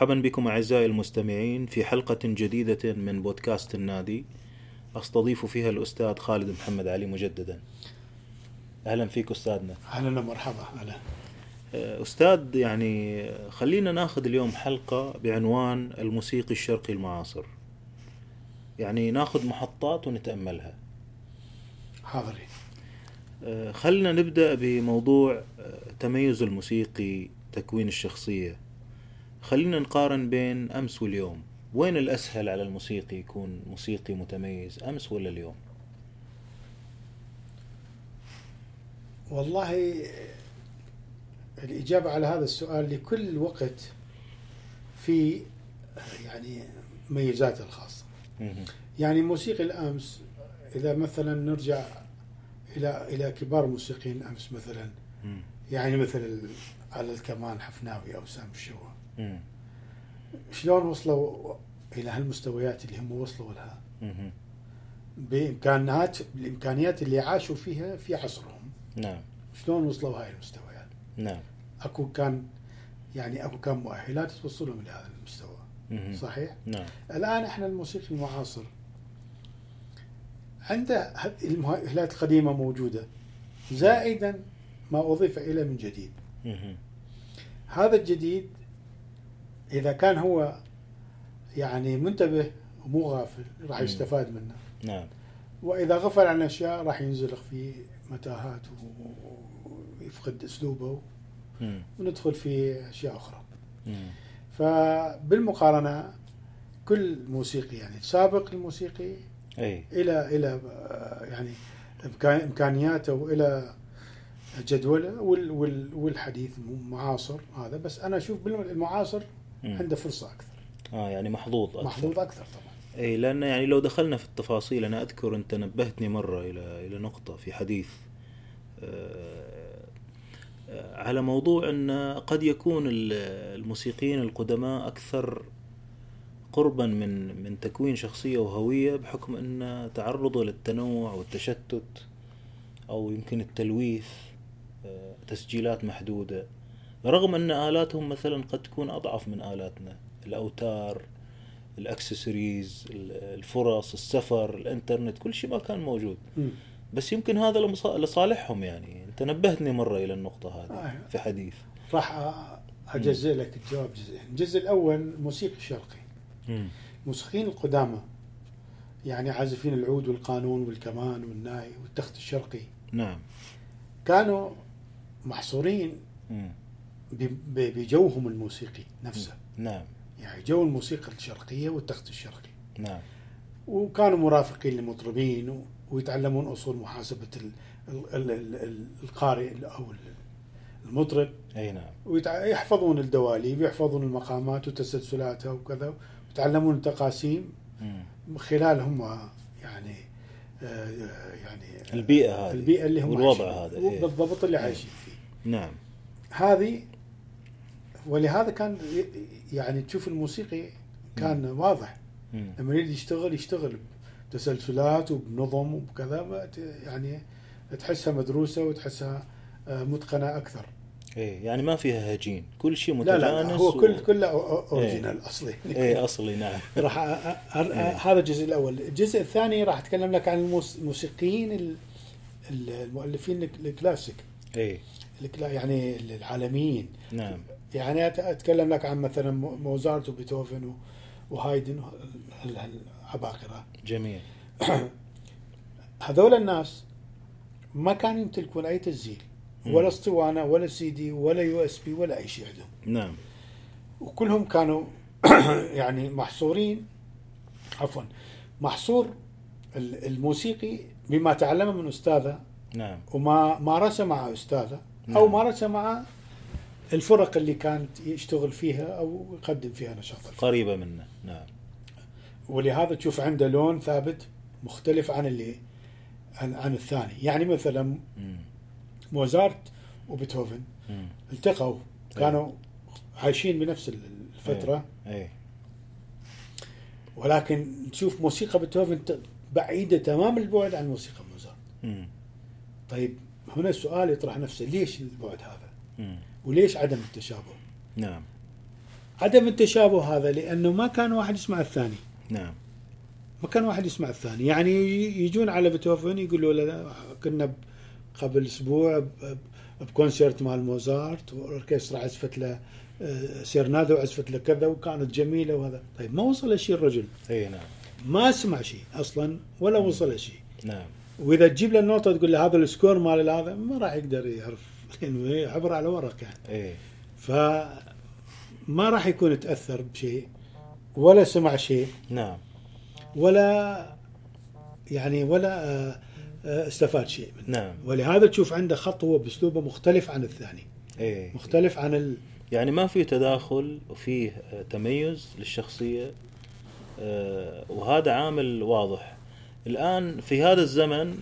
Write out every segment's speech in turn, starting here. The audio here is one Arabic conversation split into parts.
مرحبا بكم أعزائي المستمعين في حلقة جديدة من بودكاست النادي. أستضيف فيها الأستاذ خالد محمد علي مجددا. أهلا فيك أستاذنا. أهلا ومرحبا. أهلا. أستاذ يعني خلينا ناخذ اليوم حلقة بعنوان الموسيقي الشرقي المعاصر. يعني ناخذ محطات ونتأملها. حاضرين أه، خلنا نبدأ بموضوع أه، تميز الموسيقي تكوين الشخصية. خلينا نقارن بين أمس واليوم وين الأسهل على الموسيقي يكون موسيقي متميز أمس ولا اليوم والله الإجابة على هذا السؤال لكل وقت في يعني ميزاته الخاصة. يعني موسيقي الأمس إذا مثلا نرجع إلى إلى كبار موسيقيين أمس مثلا. يعني مثل على الكمان حفناوي أو سام الشوا. شلون وصلوا إلى هالمستويات اللي هم وصلوا لها؟ مهم. بإمكانات بالإمكانيات اللي عاشوا فيها في عصرهم. نعم. شلون وصلوا هاي المستويات؟ نعم. أكو كان يعني أكو كان مؤهلات توصلهم إلى هذا المستوى. مهم. صحيح؟ نعم. الآن إحنا الموسيقى المعاصر. عنده المؤهلات القديمة موجودة. زائدا ما أضيف اليه من جديد. مهم. هذا الجديد إذا كان هو يعني منتبه ومو غافل راح. يستفاد منه نعم وإذا غفل عن أشياء راح ينزلق في متاهات ويفقد أسلوبه. وندخل في أشياء أخرى مم. فبالمقارنة كل موسيقي يعني سابق الموسيقي أي إلى إلى آه، يعني إمكانياته والى جدوله وال- وال- والحديث المعاصر هذا بس أنا أشوف بالمعاصر. عنده فرصة أكثر. آه يعني محظوظ أكثر. محظوظ أكثر طبعا. اي لأن يعني لو دخلنا في التفاصيل أنا أذكر أنت نبهتني مرة إلى إلى نقطة في حديث آه، آه، على موضوع أن قد يكون ال- الموسيقيين القدماء أكثر قربا من من تكوين شخصية وهوية بحكم أن تعرضه للتنوع والتشتت أو يمكن التلويث آه، تسجيلات محدودة. رغم أن آلاتهم مثلا قد تكون أضعف من آلاتنا الأوتار الأكسسوارز الفرص السفر الإنترنت كل شيء ما كان موجود. مم. بس يمكن هذا لصالحهم يعني. أنت نبهتني مرة إلى النقطة هذه آه. في حديث. راح اجزء لك الجواب جزئين الجزء الأول موسيقي شرقي. الموسيقيين القدامى يعني عازفين العود والقانون والكمان والناي والتخت الشرقي. نعم. كانوا محصورين. مم. بجوهم الموسيقي نفسه. نعم. يعني جو الموسيقى الشرقية والتخت الشرقي. نعم. وكانوا مرافقين للمطربين ويتعلمون أصول محاسبة ال- ال- ال- ال- ال- القارئ أو ال- المطرب. أي نعم. ويحفظون الدواليب يحفظون المقامات وتسلسلاتها وكذا ويتعلمون التقاسيم. من خلال هم يعني آه، يعني البيئة هذه البيئة اللي هم والوضع هذا إيه. بالضبط اللي عايشين فيه. نعم. هذه ولهذا كان يعني تشوف الموسيقي كان واضح. مم. لما يريد يشتغل يشتغل بتسلسلات وبنظم وبكذا يعني تحسها مدروسة وتحسها آه، متقنة أكثر. اي يعني ما فيها هجين. كل شيء لا متجانس لا هو و- كل كله original أصلي. اي أصلي نعم. راح أ- أ- أ- هذا الجزء الأول. الجزء الثاني راح أتكلم لك عن الموس- الموسيقيين ال- ال- المؤلفين الك- الكلاسيك. اي الكلا- يعني العالميين. نعم. يعني أتكلم لك عن مثلا مو- موزارت وبيتهوفن وهايدن هالعباقره جميل. هذول الناس ما كانوا يمتلكون أي تسجيل. ولا أسطوانة ولا سي دي ولا USB ولا أي شيء عندهم. نعم. وكلهم كانوا يعني محصورين عفوا محصور ال- الموسيقي بما تعلمه من أستاذة. نعم. وما مارسه مع أستاذة أو نعم. مارسه مع الفرق اللي كانت يشتغل فيها أو يقدم فيها نشاط. قريبة منه نعم ولهذا تشوف عنده لون ثابت مختلف عن اللي عن, عن الثاني يعني مثلا مم. موزارت وبيتهوفن. التقوا كانوا عايشين بنفس الفترة اي ولكن تشوف موسيقى بيتهوفن بعيدة تمام البعد عن موسيقى موزارت. طيب هنا السؤال يطرح نفسه ليش البعد هذا مم. وليش عدم التشابه؟ نعم. عدم التشابه هذا لأنه ما كان واحد يسمع الثاني. نعم. ما كان واحد يسمع الثاني. يعني يجون على بيتهوفن يقولوا له كنا قبل أسبوع بكونسرت مال موزارت والاوركسترا عزفت له آه، سيرنادو عزفت له كذا وكانت جميلة وهذا. طيب ما وصل شيء الرجل؟ اي نعم. ما سمع شيء أصلا ولا وصل شيء. نعم. وإذا تجيب له النوتة تقول له هذا ال score مال هذا ما راح يقدر يعرف. لأنه هي عبر على ورق يعني اي ف ما راح يكون تأثر بشيء ولا سمع شيء نعم. ولا يعني ولا آه، آه، استفاد شيء منه. نعم. ولهذا تشوف عنده خط هو بأسلوبه مختلف عن الثاني. اي مختلف عن ال... يعني ما في تداخل وفيه آه، تميز للشخصية آه، وهذا عامل واضح. الآن في هذا الزمن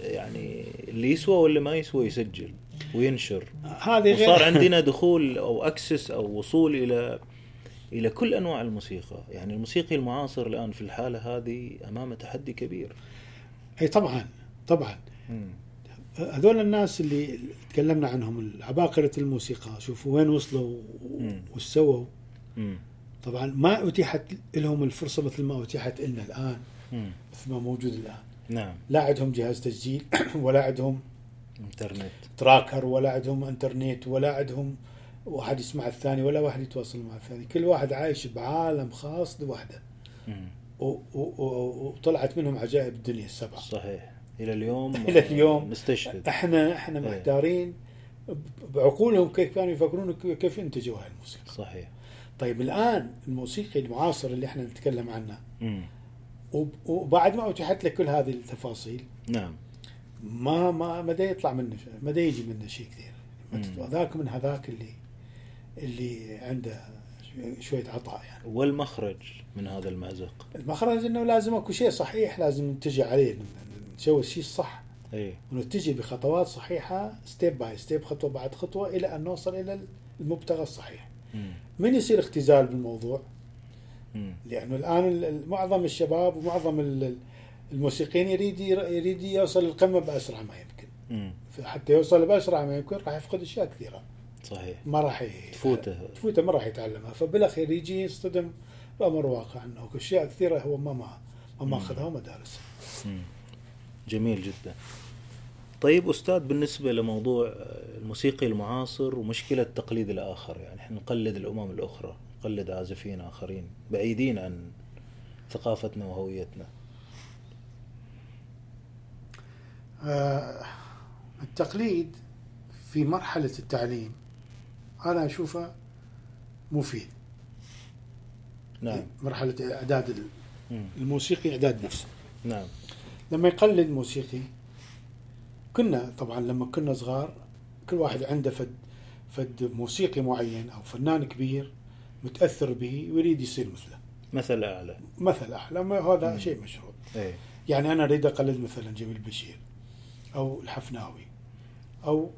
يعني اللي يسوى واللي ما يسوى يسجل. وينشر هذه غير وصار عندنا دخول أو أكسس أو وصول إلى إلى كل أنواع الموسيقى، يعني الموسيقي المعاصر الآن في الحالة هذه امامه تحدي كبير. أي طبعا طبعا هذول الناس اللي تكلمنا عنهم عباقرة الموسيقى شوفوا وين وصلوا. وش سووا. طبعا ما أتيحت لهم الفرصة مثل ما أتيحت لنا الآن. مثل ما موجود الآن نعم لا عندهم جهاز تسجيل ولا عندهم انترنت. تراكر ولا عندهم انترنت ولا عندهم واحد يسمع الثاني ولا واحد يتواصل مع الثاني. كل واحد عايش بعالم خاص لوحده وطلعت منهم عجائب الدنيا السبعة. صحيح. إلى اليوم إلى اليوم. نستشهد إحنا إحنا إيه. محتارين بعقولهم كيف كانوا يفكرون كيف انتجوا هاي الموسيقى. صحيح. طيب الآن الموسيقي المعاصر اللي إحنا نتكلم عنه وبعد ما اتيحت لك كل هذه التفاصيل نعم. ما ما ما يطلع منه ما يجي منه شيء كثير. هذاك من هذاك اللي اللي عنده شوي- شوية عطاء يعني والمخرج من هذا المأزق المخرج إنه لازم أكو شيء صحيح لازم نتجه عليه نسوي الشيء الصح إي ونتجه بخطوات صحيحة step by step خطوة بعد خطوة إلى أن نوصل إلى المبتغى الصحيح. مم. من يصير اختزال بالموضوع؟ مم. لأنه الآن ال- ال- معظم الشباب ومعظم الموسيقيين يريد ير- يريد يوصل للقمة بأسرع ما يمكن. حتى يوصل بأسرع ما يمكن راح يفقد أشياء كثيرة. صحيح. ما راح تفوته. تفوته ما راح يتعلمها. فبالأخير يجي يصطدم بأمر واقع إنه اشياء كثيرة هو ما ما ما ماخذها وما دارسها. جميل جدا. طيب أستاذ بالنسبة لموضوع الموسيقي المعاصر ومشكلة تقليد الآخر يعني إحنا نقلد الأمم الأخرى نقلد عازفين آخرين بعيدين عن ثقافتنا وهويتنا آه، التقليد في مرحلة التعليم أنا أشوفه مفيد. نعم. مرحلة إعداد. الموسيقي إعداد نفسه. نعم. لما يقلد موسيقي كنا طبعا لما كنا صغار كل واحد عنده فد فد موسيقي معين أو فنان كبير متأثر به ويريد يصير مثله. مثل أعلى. مثل أحلام هذا مم. شيء مشروع. إيه. يعني أنا أريد أقلد مثلا جميل بشير. أو الحفناوي أو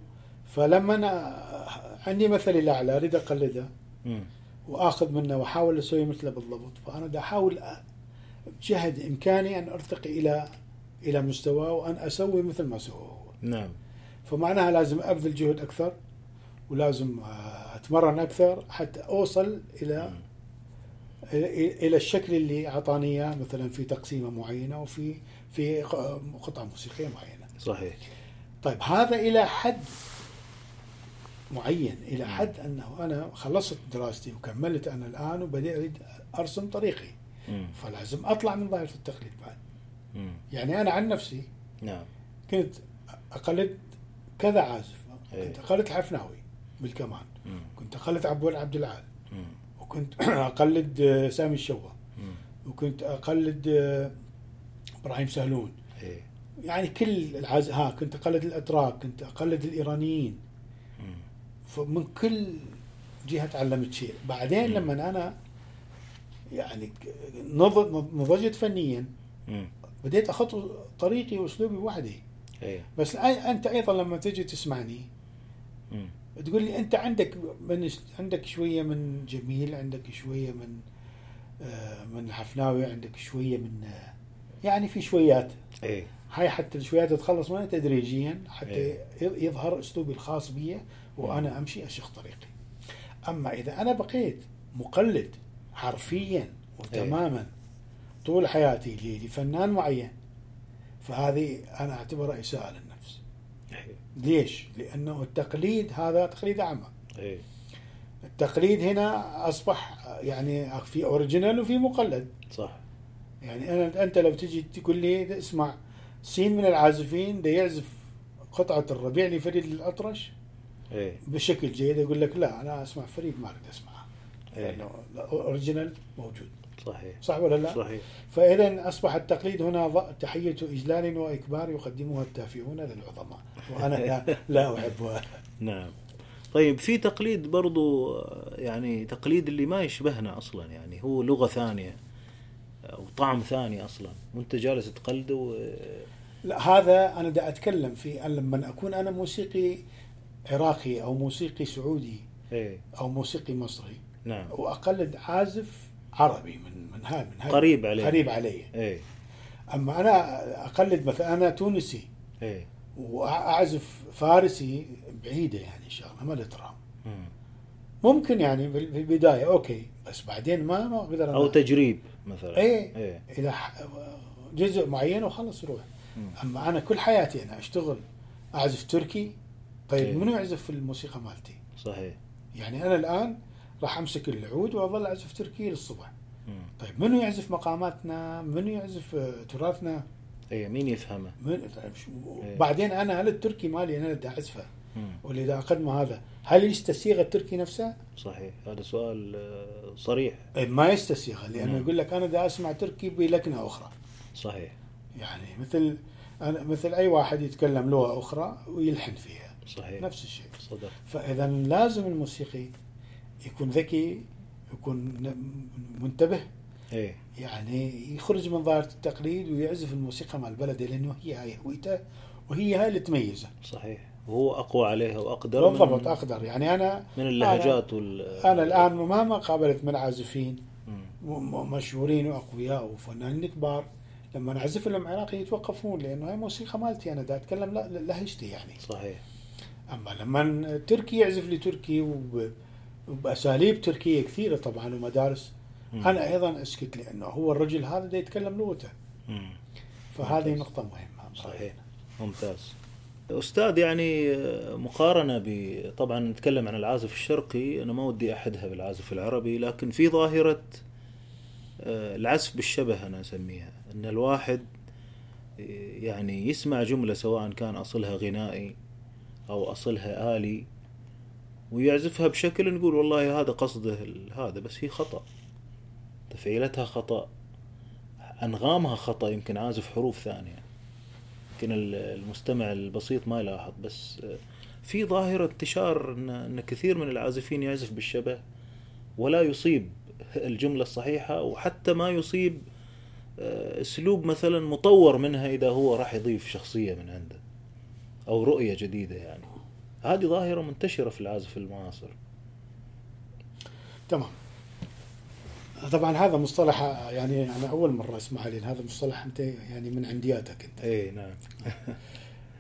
فلما أنا عندي مثل الاعلى أريد أقلده مم. وآخذ منه وأحاول أسوي مثله بالضبط فأنا دا أحاول أ- بجهد إمكاني أن أرتقي إلى إلى مستواه وأن أسوي مثل ما سوى هو نعم فمعناها لازم أبذل جهد أكثر ولازم آه، أتمرن أكثر حتى أوصل إلى مم. إلى إلى الشكل اللي أعطاني إياه مثلا في تقسيمة معينة وفي في قطعه موسيقية معينة. صحيح طيب هذا إلى حد معين إلى مم. حد أنه أنا خلصت دراستي وكملت أنا الآن وبدأت أريد أرسم طريقي. فلازم أطلع من ظاهرة التقليد بعد. يعني أنا عن نفسي نعم كنت أقلد كذا عازف إيه. كنت أقلد الحفناوي بالكمان. كنت أقلد عبود عبد العال. وكنت أقلد آه، سامي الشوا. وكنت أقلد آه، إبراهيم سهلون إيه يعني كل العز ها كنت أقلد الاتراك كنت أقلد الإيرانيين. فمن كل جهة تعلمت شيء بعدين. لما أنا يعني نضجت فنيا. بديت اخط طريقي وأسلوبي وحدي إيه بس أنت أيضا لما تجي تسمعني. تقول لي أنت عندك من عندك شوية من جميل عندك شوية من آه، من الحفناوي عندك شوية من آه، يعني في شويات إيه هاي حتى الشويات تتخلص منها تدريجيا حتى إيه. يظهر أسلوبي الخاص بي وأنا أمشي أشق طريقي. أما إذا أنا بقيت مقلد حرفيا وتماما طول حياتي لفنان معين فهذه أنا أعتبرها إساءة للنفس إيه. ليش؟ لأنه التقليد هذا تقليد أعمى إيه التقليد هنا أصبح يعني في original وفي مقلد صح يعني أنا أنت لو تجي تقول لي اسمع سين من العازفين ده يعزف قطعة الربيع لفريد الأطرش إيه. بشكل جيد. أقول لك لا أنا أسمع فريد ما أريد اسمعها إيه. لأنه الأوريجينال موجود. صحيح. صح ولا لا؟ صحيح. فاذا أصبح التقليد هنا تحية إجلال وإكبار يقدمها التافهون للعظماء وأنا لا, لا أحبها. نعم. طيب في تقليد برضو يعني تقليد اللي ما يشبهنا أصلا يعني هو لغة ثانية. أو طعم ثاني أصلا. وأنت جالس تقلده آه، لا هذا أنا دا أتكلم في لما أكون أنا موسيقي عراقي أو موسيقي سعودي إيه. أو موسيقي مصري نعم. واقلد عازف عربي من من هاي من هاي قريب عليه. قريب علي إيه. أما أنا أقلد مثلا أنا تونسي إيه. وأعزف فارسي بعيدة يعني شغله ما ترام مم. ممكن يعني في البداية أوكي بس بعدين ما ما أقدر أو تجريب. مثلا إيه إيه إذا ح- جزء معين وخلص يروح. أما أنا كل حياتي أنا أشتغل أعزف تركي طيب إيه. منو يعزف في الموسيقى مالتي؟ صحيح يعني أنا الآن راح أمسك العود وأظل أعزف تركي للصبح مم. طيب منو يعزف مقاماتنا؟ منو يعزف آه، تراثنا؟ إيه مين يفهمه من طيب شو- إيه. بعدين أنا هل التركي مالي أنا اللي أعزفه دا اقدمه هذا. هل يستسيغ التركي نفسه؟ صحيح. هذا سؤال آه، صريح. إيه، ما يستسيغ لأنه مم. يقول لك أنا دا أسمع تركي بلكنة أخرى. صحيح. يعني مثل أنا مثل أي واحد يتكلم لغة أخرى ويلحن فيها. صحيح. نفس الشيء. صدق. فإذا لازم الموسيقي يكون ذكي يكون منتبه. إيه. يعني يخرج من ظاهرة التقليد ويعزف الموسيقى مال بلده لأنه هي هاي هويته وهي هاي اللي تميزه. صحيح. وهو أقوى عليها وأقدر بالضبط أقدر. يعني أنا من اللهجات وال أنا الآن مهما قابلت من عازفين مشهورين وأقوياء وفنانين كبار لما نعزف لهم عراقي يتوقفون لأنه هاي موسيقى مالتي أنا دا أتكلم لهجتي يعني. صحيح. أما لما تركي يعزف لي تركي وب- وبأساليب تركية كثيرة طبعا ومدارس مم. أنا أيضا اسكت لأنه هو الرجل هذا دا يتكلم لغته. فهذه. نقطة مهمة. صحيح. ممتاز. أستاذ يعني مقارنة ب طبعا نتكلم عن العازف الشرقي أنا ما ودي أحدها بالعازف العربي لكن في ظاهرة آه، العزف بالشبه أنا أسميها إن الواحد يعني يسمع جملة سواء كان أصلها غنائي أو أصلها آلي ويعزفها بشكل نقول والله هذا قصده هذا بس هي خطأ تفعيلتها خطأ أنغامها خطأ يمكن عازف حروف ثانية. يمكن ال- المستمع البسيط ما يلاحظ بس آه، في ظاهرة انتشار ان إن كثير من العازفين يعزف بالشبه ولا يصيب الجملة الصحيحة وحتى ما يصيب آه، أسلوب مثلا مطور منها إذا هو راح يضيف شخصية من عنده أو رؤية جديدة يعني. هذه ظاهرة منتشرة في العازف المعاصر. تمام. طبعا هذا مصطلح يعني أنا أول مرة اسمعه لأن هذا مصطلح أنت يعني من عندياتك أنت. اي نعم.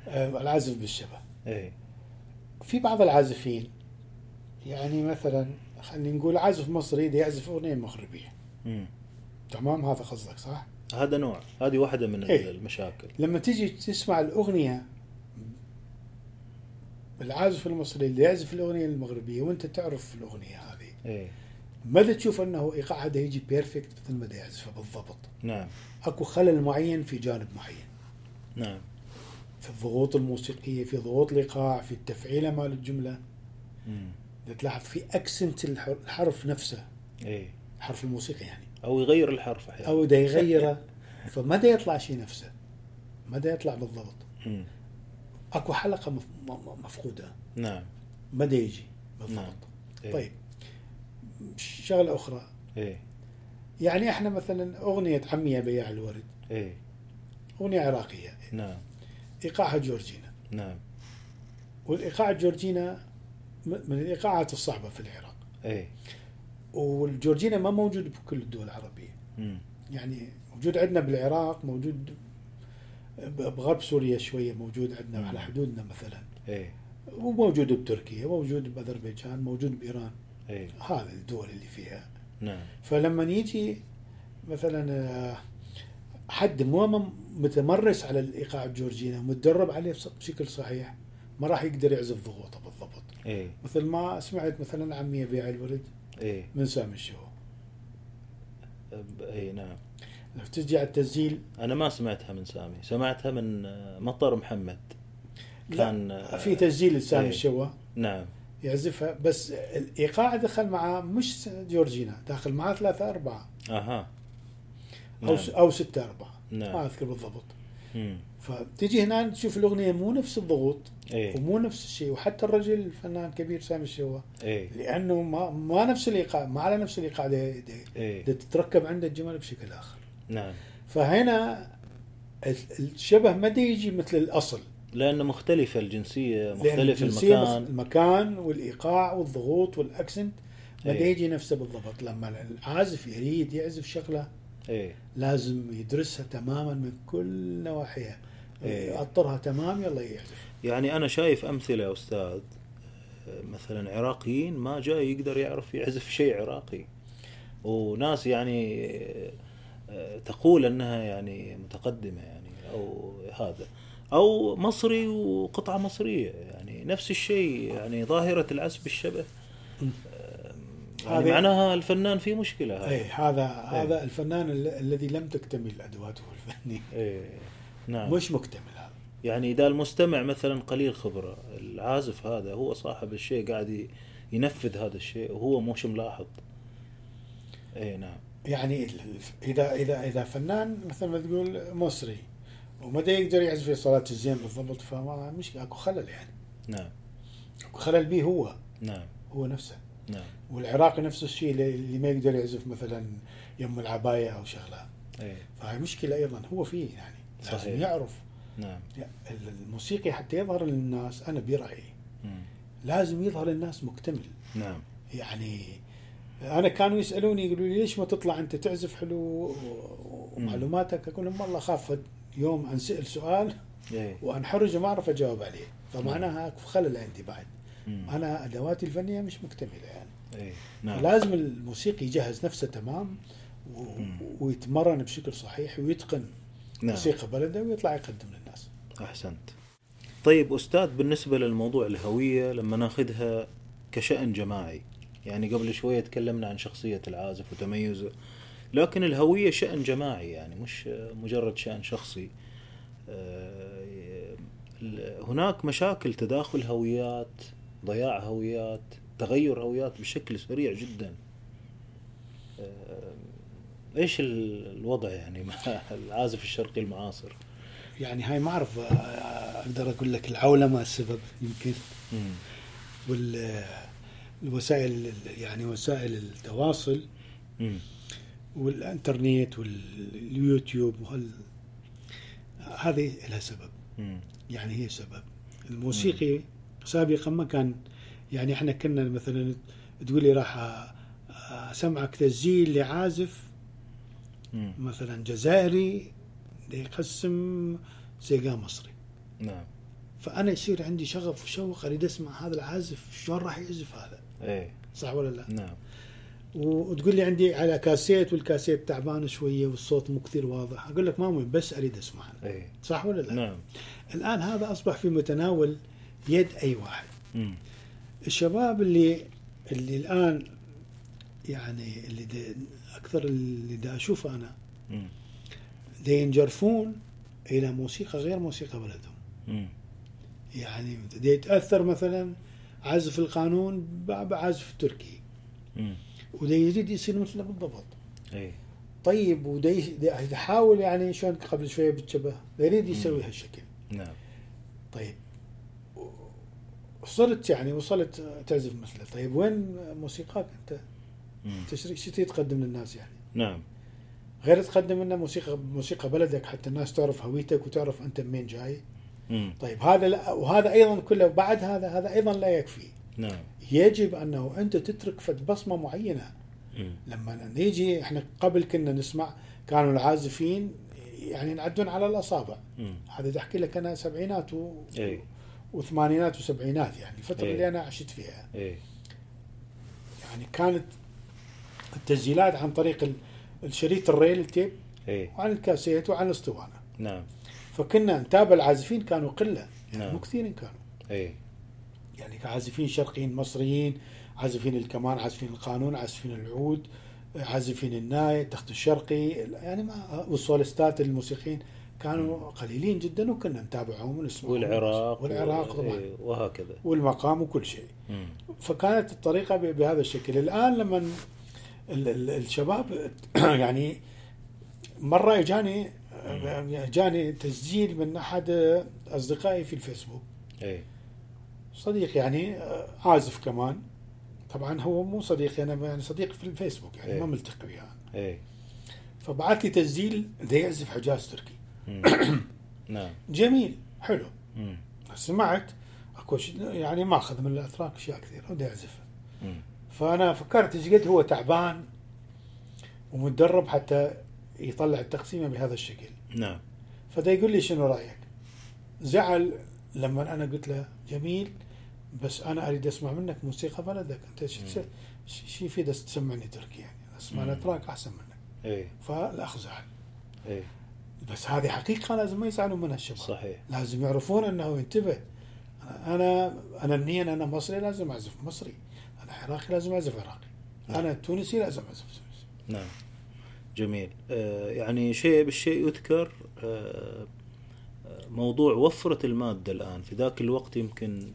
آه، العازف بالشبه. اي في بعض العازفين يعني مثلا خلينا نقول عازف مصري يعزف أغنية مغربية. مم. تمام؟ هذا قصدك صح؟ هذا نوع. هذه واحدة من إيه. المشاكل. لما تيجي تسمع الأغنية العازف المصري اللي يعزف الأغنية المغربية وأنت تعرف الأغنية هذه. اي ما تشوف أنه ايقاعها ده يجي بيرفكت مثل ما ده يعزفها بالضبط؟ نعم. أكو خلل معين في جانب معين. نعم. في الضغوط الموسيقية في ضغوط الإيقاع في التفعيله مال الجملة. إذا تلاحظ في اكسنت الحرف نفسه. اي الحرف الموسيقي يعني. أو يغير الحرف أحيانا. أو ده يغيره. فما دا يطلع شيء نفسه. ما دا يطلع بالضبط. مم. أكو حلقة مفقودة. نعم. ما دا يجي نعم. بالضبط إيه. طيب. شغلة أخرى. إيه. يعني إحنا مثلا أغنية عمي يا بياع الورد. إيه. أغنية عراقية. نعم. إيقاعها جورجينا. نعم. والإيقاع الجورجينا م- من الإيقاعات الصعبة في العراق. إيه. والجورجينا ما موجود بكل الدول العربية. مم. يعني موجود عندنا بالعراق موجود بغرب سوريا شوية موجود عندنا. على حدودنا مثلا. إيه. وموجود بتركيا موجود بأذربيجان موجود بإيران. اي هذا الدول اللي فيها. نعم. فلما يجي مثلا آه، حد مو متمرس على الإيقاع الجورجيني متدرب عليه بشكل صحيح ما راح يقدر يعزف ضغوطه بالضبط. اي مثل ما سمعت مثلا عمي بيع الورد اي من سامي الشو ب- اي نعم. لو تجي على التسجيل. أنا ما سمعتها من سامي سمعتها من آه، مطر محمد. كان آه، في تسجيل لسامي إيه. الشوا نعم. يعزفها. بس الإيقاع دخل معاه مش جورجينا داخل معاه ثلاثة أربعة. أها. أو نعم. أو ستة أربعة. نعم. ما أذكر بالضبط. مم. فتجي هنا تشوف الأغنية مو نفس الضغوط اي ومو نفس الشيء وحتى الرجل الفنان كبير سامي الشوا اي لأنه ما ما نفس الإيقاع ما على نفس الإيقاع دي, دي, اي دي تتركب عنده الجمل بشكل آخر. نعم. فهنا ال- الشبه ما يجي مثل الأصل. لأنه مختلفة الجنسية لأن مختلف الجنسية المكان. المكان والإيقاع والضغوط والأكسنت ما. دي يجي نفسه بالضبط. لما العازف يريد يعزف شغلة اي لازم يدرسها تماما من كل نواحيها. إيه. يأطرها تمام يلا يعزف. يعني أنا شايف أمثلة يا أستاذ مثلا عراقيين ما جاي يقدر يعرف يعزف شيء عراقي. وناس يعني آه، تقول إنها يعني متقدمة يعني أو هذا. أو مصري وقطعة مصرية. يعني نفس الشيء يعني ظاهرة العزف بالشبه. يعني معناها الفنان في مشكلة اي هذه هذا هذا الفنان ال- الذي لم تكتمل أدواته الفنية. إيه نعم. مش مكتمل هذا. يعني إذا المستمع مثلا قليل خبرة العازف هذا هو صاحب الشيء قاعد ينفذ هذا الشيء وهو مش ملاحظ. اي نعم. يعني اذا اذا إذا فنان مثل ما تقول مصري دا يقدر يعزف في صلاه الزين بالضبط فما مش اكو خلل يعني. نعم. اكو خلل به هو. نعم. هو نفسه. نعم. والعراقي نفس الشيء اللي- ما يقدر يعزف مثلا يم العباية أو شغلة. اي فهي مشكلة أيضا هو فيه يعني. لازم صحيح. يعرف. نعم. الموسيقي حتى يظهر للناس أنا برأيي. لازم يظهر للناس مكتمل. نعم. يعني أنا كانوا يسألوني يقولوا لي ليش ما تطلع أنت تعزف حلو؟ ومعلوماتك؟ أقول لهم والله خاف يوم انسال سؤال اي وانحرج وما اعرف أجاوب عليه. فمعناها اكو خلل عندي بعد. أنا ادواتي الفنية مش مكتملة يعني. اي نعم. لازم الموسيقي يجهز نفسه تمام و... ويتمرن بشكل صحيح ويتقن نعم. موسيقى بلده ويطلع يقدم للناس. أحسنت. طيب أستاذ بالنسبة للموضوع الهوية لما ناخذها كشأن جماعي يعني قبل شوية تكلمنا عن شخصية العازف وتميزه. لكن الهوية شأن جماعي يعني مش مجرد شأن شخصي. آه، هناك مشاكل تداخل هويات ضياع هويات تغير هويات بشكل سريع جدا. آه، إيش ال- الوضع يعني؟ مع العازف الشرقي المعاصر. يعني هاي ما أعرف آه، أقدر أقول لك العولمة السبب يمكن. والوسائل يعني وسائل التواصل. مم. والإنترنت واليوتيوب وهال هذه لها سبب. مم. يعني هي سبب. الموسيقي سابقا ما كان يعني إحنا كنا مثلا تقول لي راح أسمعك تسجيل لعازف مم. مثلا جزائري يقسم سيقا مصري. نعم. فأنا يصير عندي شغف وشوق أريد أسمع هذا العازف شلون راح يعزف هذا؟ إيه. صح ولا لا؟ نعم. وتقول لي عندي على كاسيت والكاسيت تعبان شوية والصوت مو كثير واضح أقول لك ما مهم بس أريد أسمعها إيه صح ولا لا؟ نعم الآن هذا أصبح في متناول يد أي واحد مم. الشباب اللي اللي الآن يعني اللي دي أكثر اللي دا أشوفه أنا. دي ينجرفون إلى موسيقى غير موسيقى بلدهم. يعني دي يتأثر مثلا عزف القانون بعزف التركي مم. وده يريد يصير مثله بالضبط إيه. طيب وده يحاول يعني شلون قبل شوية بالشبه. يريد يسوي. هالشكل. نعم. طيب. صرت يعني وصلت تعزف مثله طيب وين موسيقاك أنت؟ مم. تشريك شو تقدم للناس يعني. نعم. غير تقدم لنا موسيقى موسيقى بلدك حتى الناس تعرف هويتك وتعرف أنت منين جاي. مم. طيب هذا لا وهذا أيضا كله بعد هذا هذا أيضا لا يكفي. نعم. يجب أنه أنت تترك فد بصمة معينة. لما نيجي إحنا قبل كنا نسمع كانوا العازفين يعني ينعدون على الأصابع. هذا بدي احكي لك أنا سبعينات و... إيه. وثمانينات وسبعينات يعني الفترة إيه. اللي أنا عشت فيها. إيه. يعني كانت التسجيلات عن طريق ال- الشريط الريل التيب اي وعن الكاسيت وعن الاسطوانة. نعم. فكنا نتابع العازفين كانوا قلة يعني نعم. مو كثيرين كانوا. اي يعني كعازفين شرقيين مصريين عازفين الكمان عازفين القانون عازفين العود عازفين الناي التخت الشرقي يعني ما والسولستات الموسيقيين كانوا قليلين جدا وكنا نتابعهم ونسمعهم. والعراق والعراق و- طبعا. إيه، وهكذا. والمقام وكل شيء. فكانت الطريقة بهذا الشكل. الآن لما ال- ال- الشباب يعني مرة اجاني اجاني تسجيل من أحد أصدقائي في الفيسبوك. اي صديق يعني آه، عازف كمان. طبعا هو مو صديقي أنا يعني صديق في الفيسبوك يعني إيه. ما ملتقي وياه. اي فبعث لي تسجيل ده يعزف حجاز تركي. نعم. جميل حلو. مم. سمعت أكو شيء يعني ماخذ من الأتراك أشياء كثيرة وده يعزفها. فأنا فكرت إيش قد هو تعبان ومتدرب حتى يطلع التقسيمة بهذا الشكل. نعم. فدا يقول لي شنو رأيك؟ زعل لما أنا قلت له جميل بس أنا أريد أسمع منك موسيقى بلدك. أنت شو يفيد تسمعني تركي يعني؟ أسمع. الأتراك أحسن منك. اي فالاخ زعل اي بس هذه حقيقة لازم ما يزعلوا منها الشباب. صحيح. لازم يعرفون أنه ينتبه أنا أنا منين أنا مصري لازم أعزف مصري. أنا عراقي لازم أعزف عراقي. نعم. أنا تونسي لازم أعزف تونسي. نعم. جميل. آه يعني شيء بالشيء يذكر آه آه، موضوع وفرة المادة الآن. في ذاك الوقت يمكن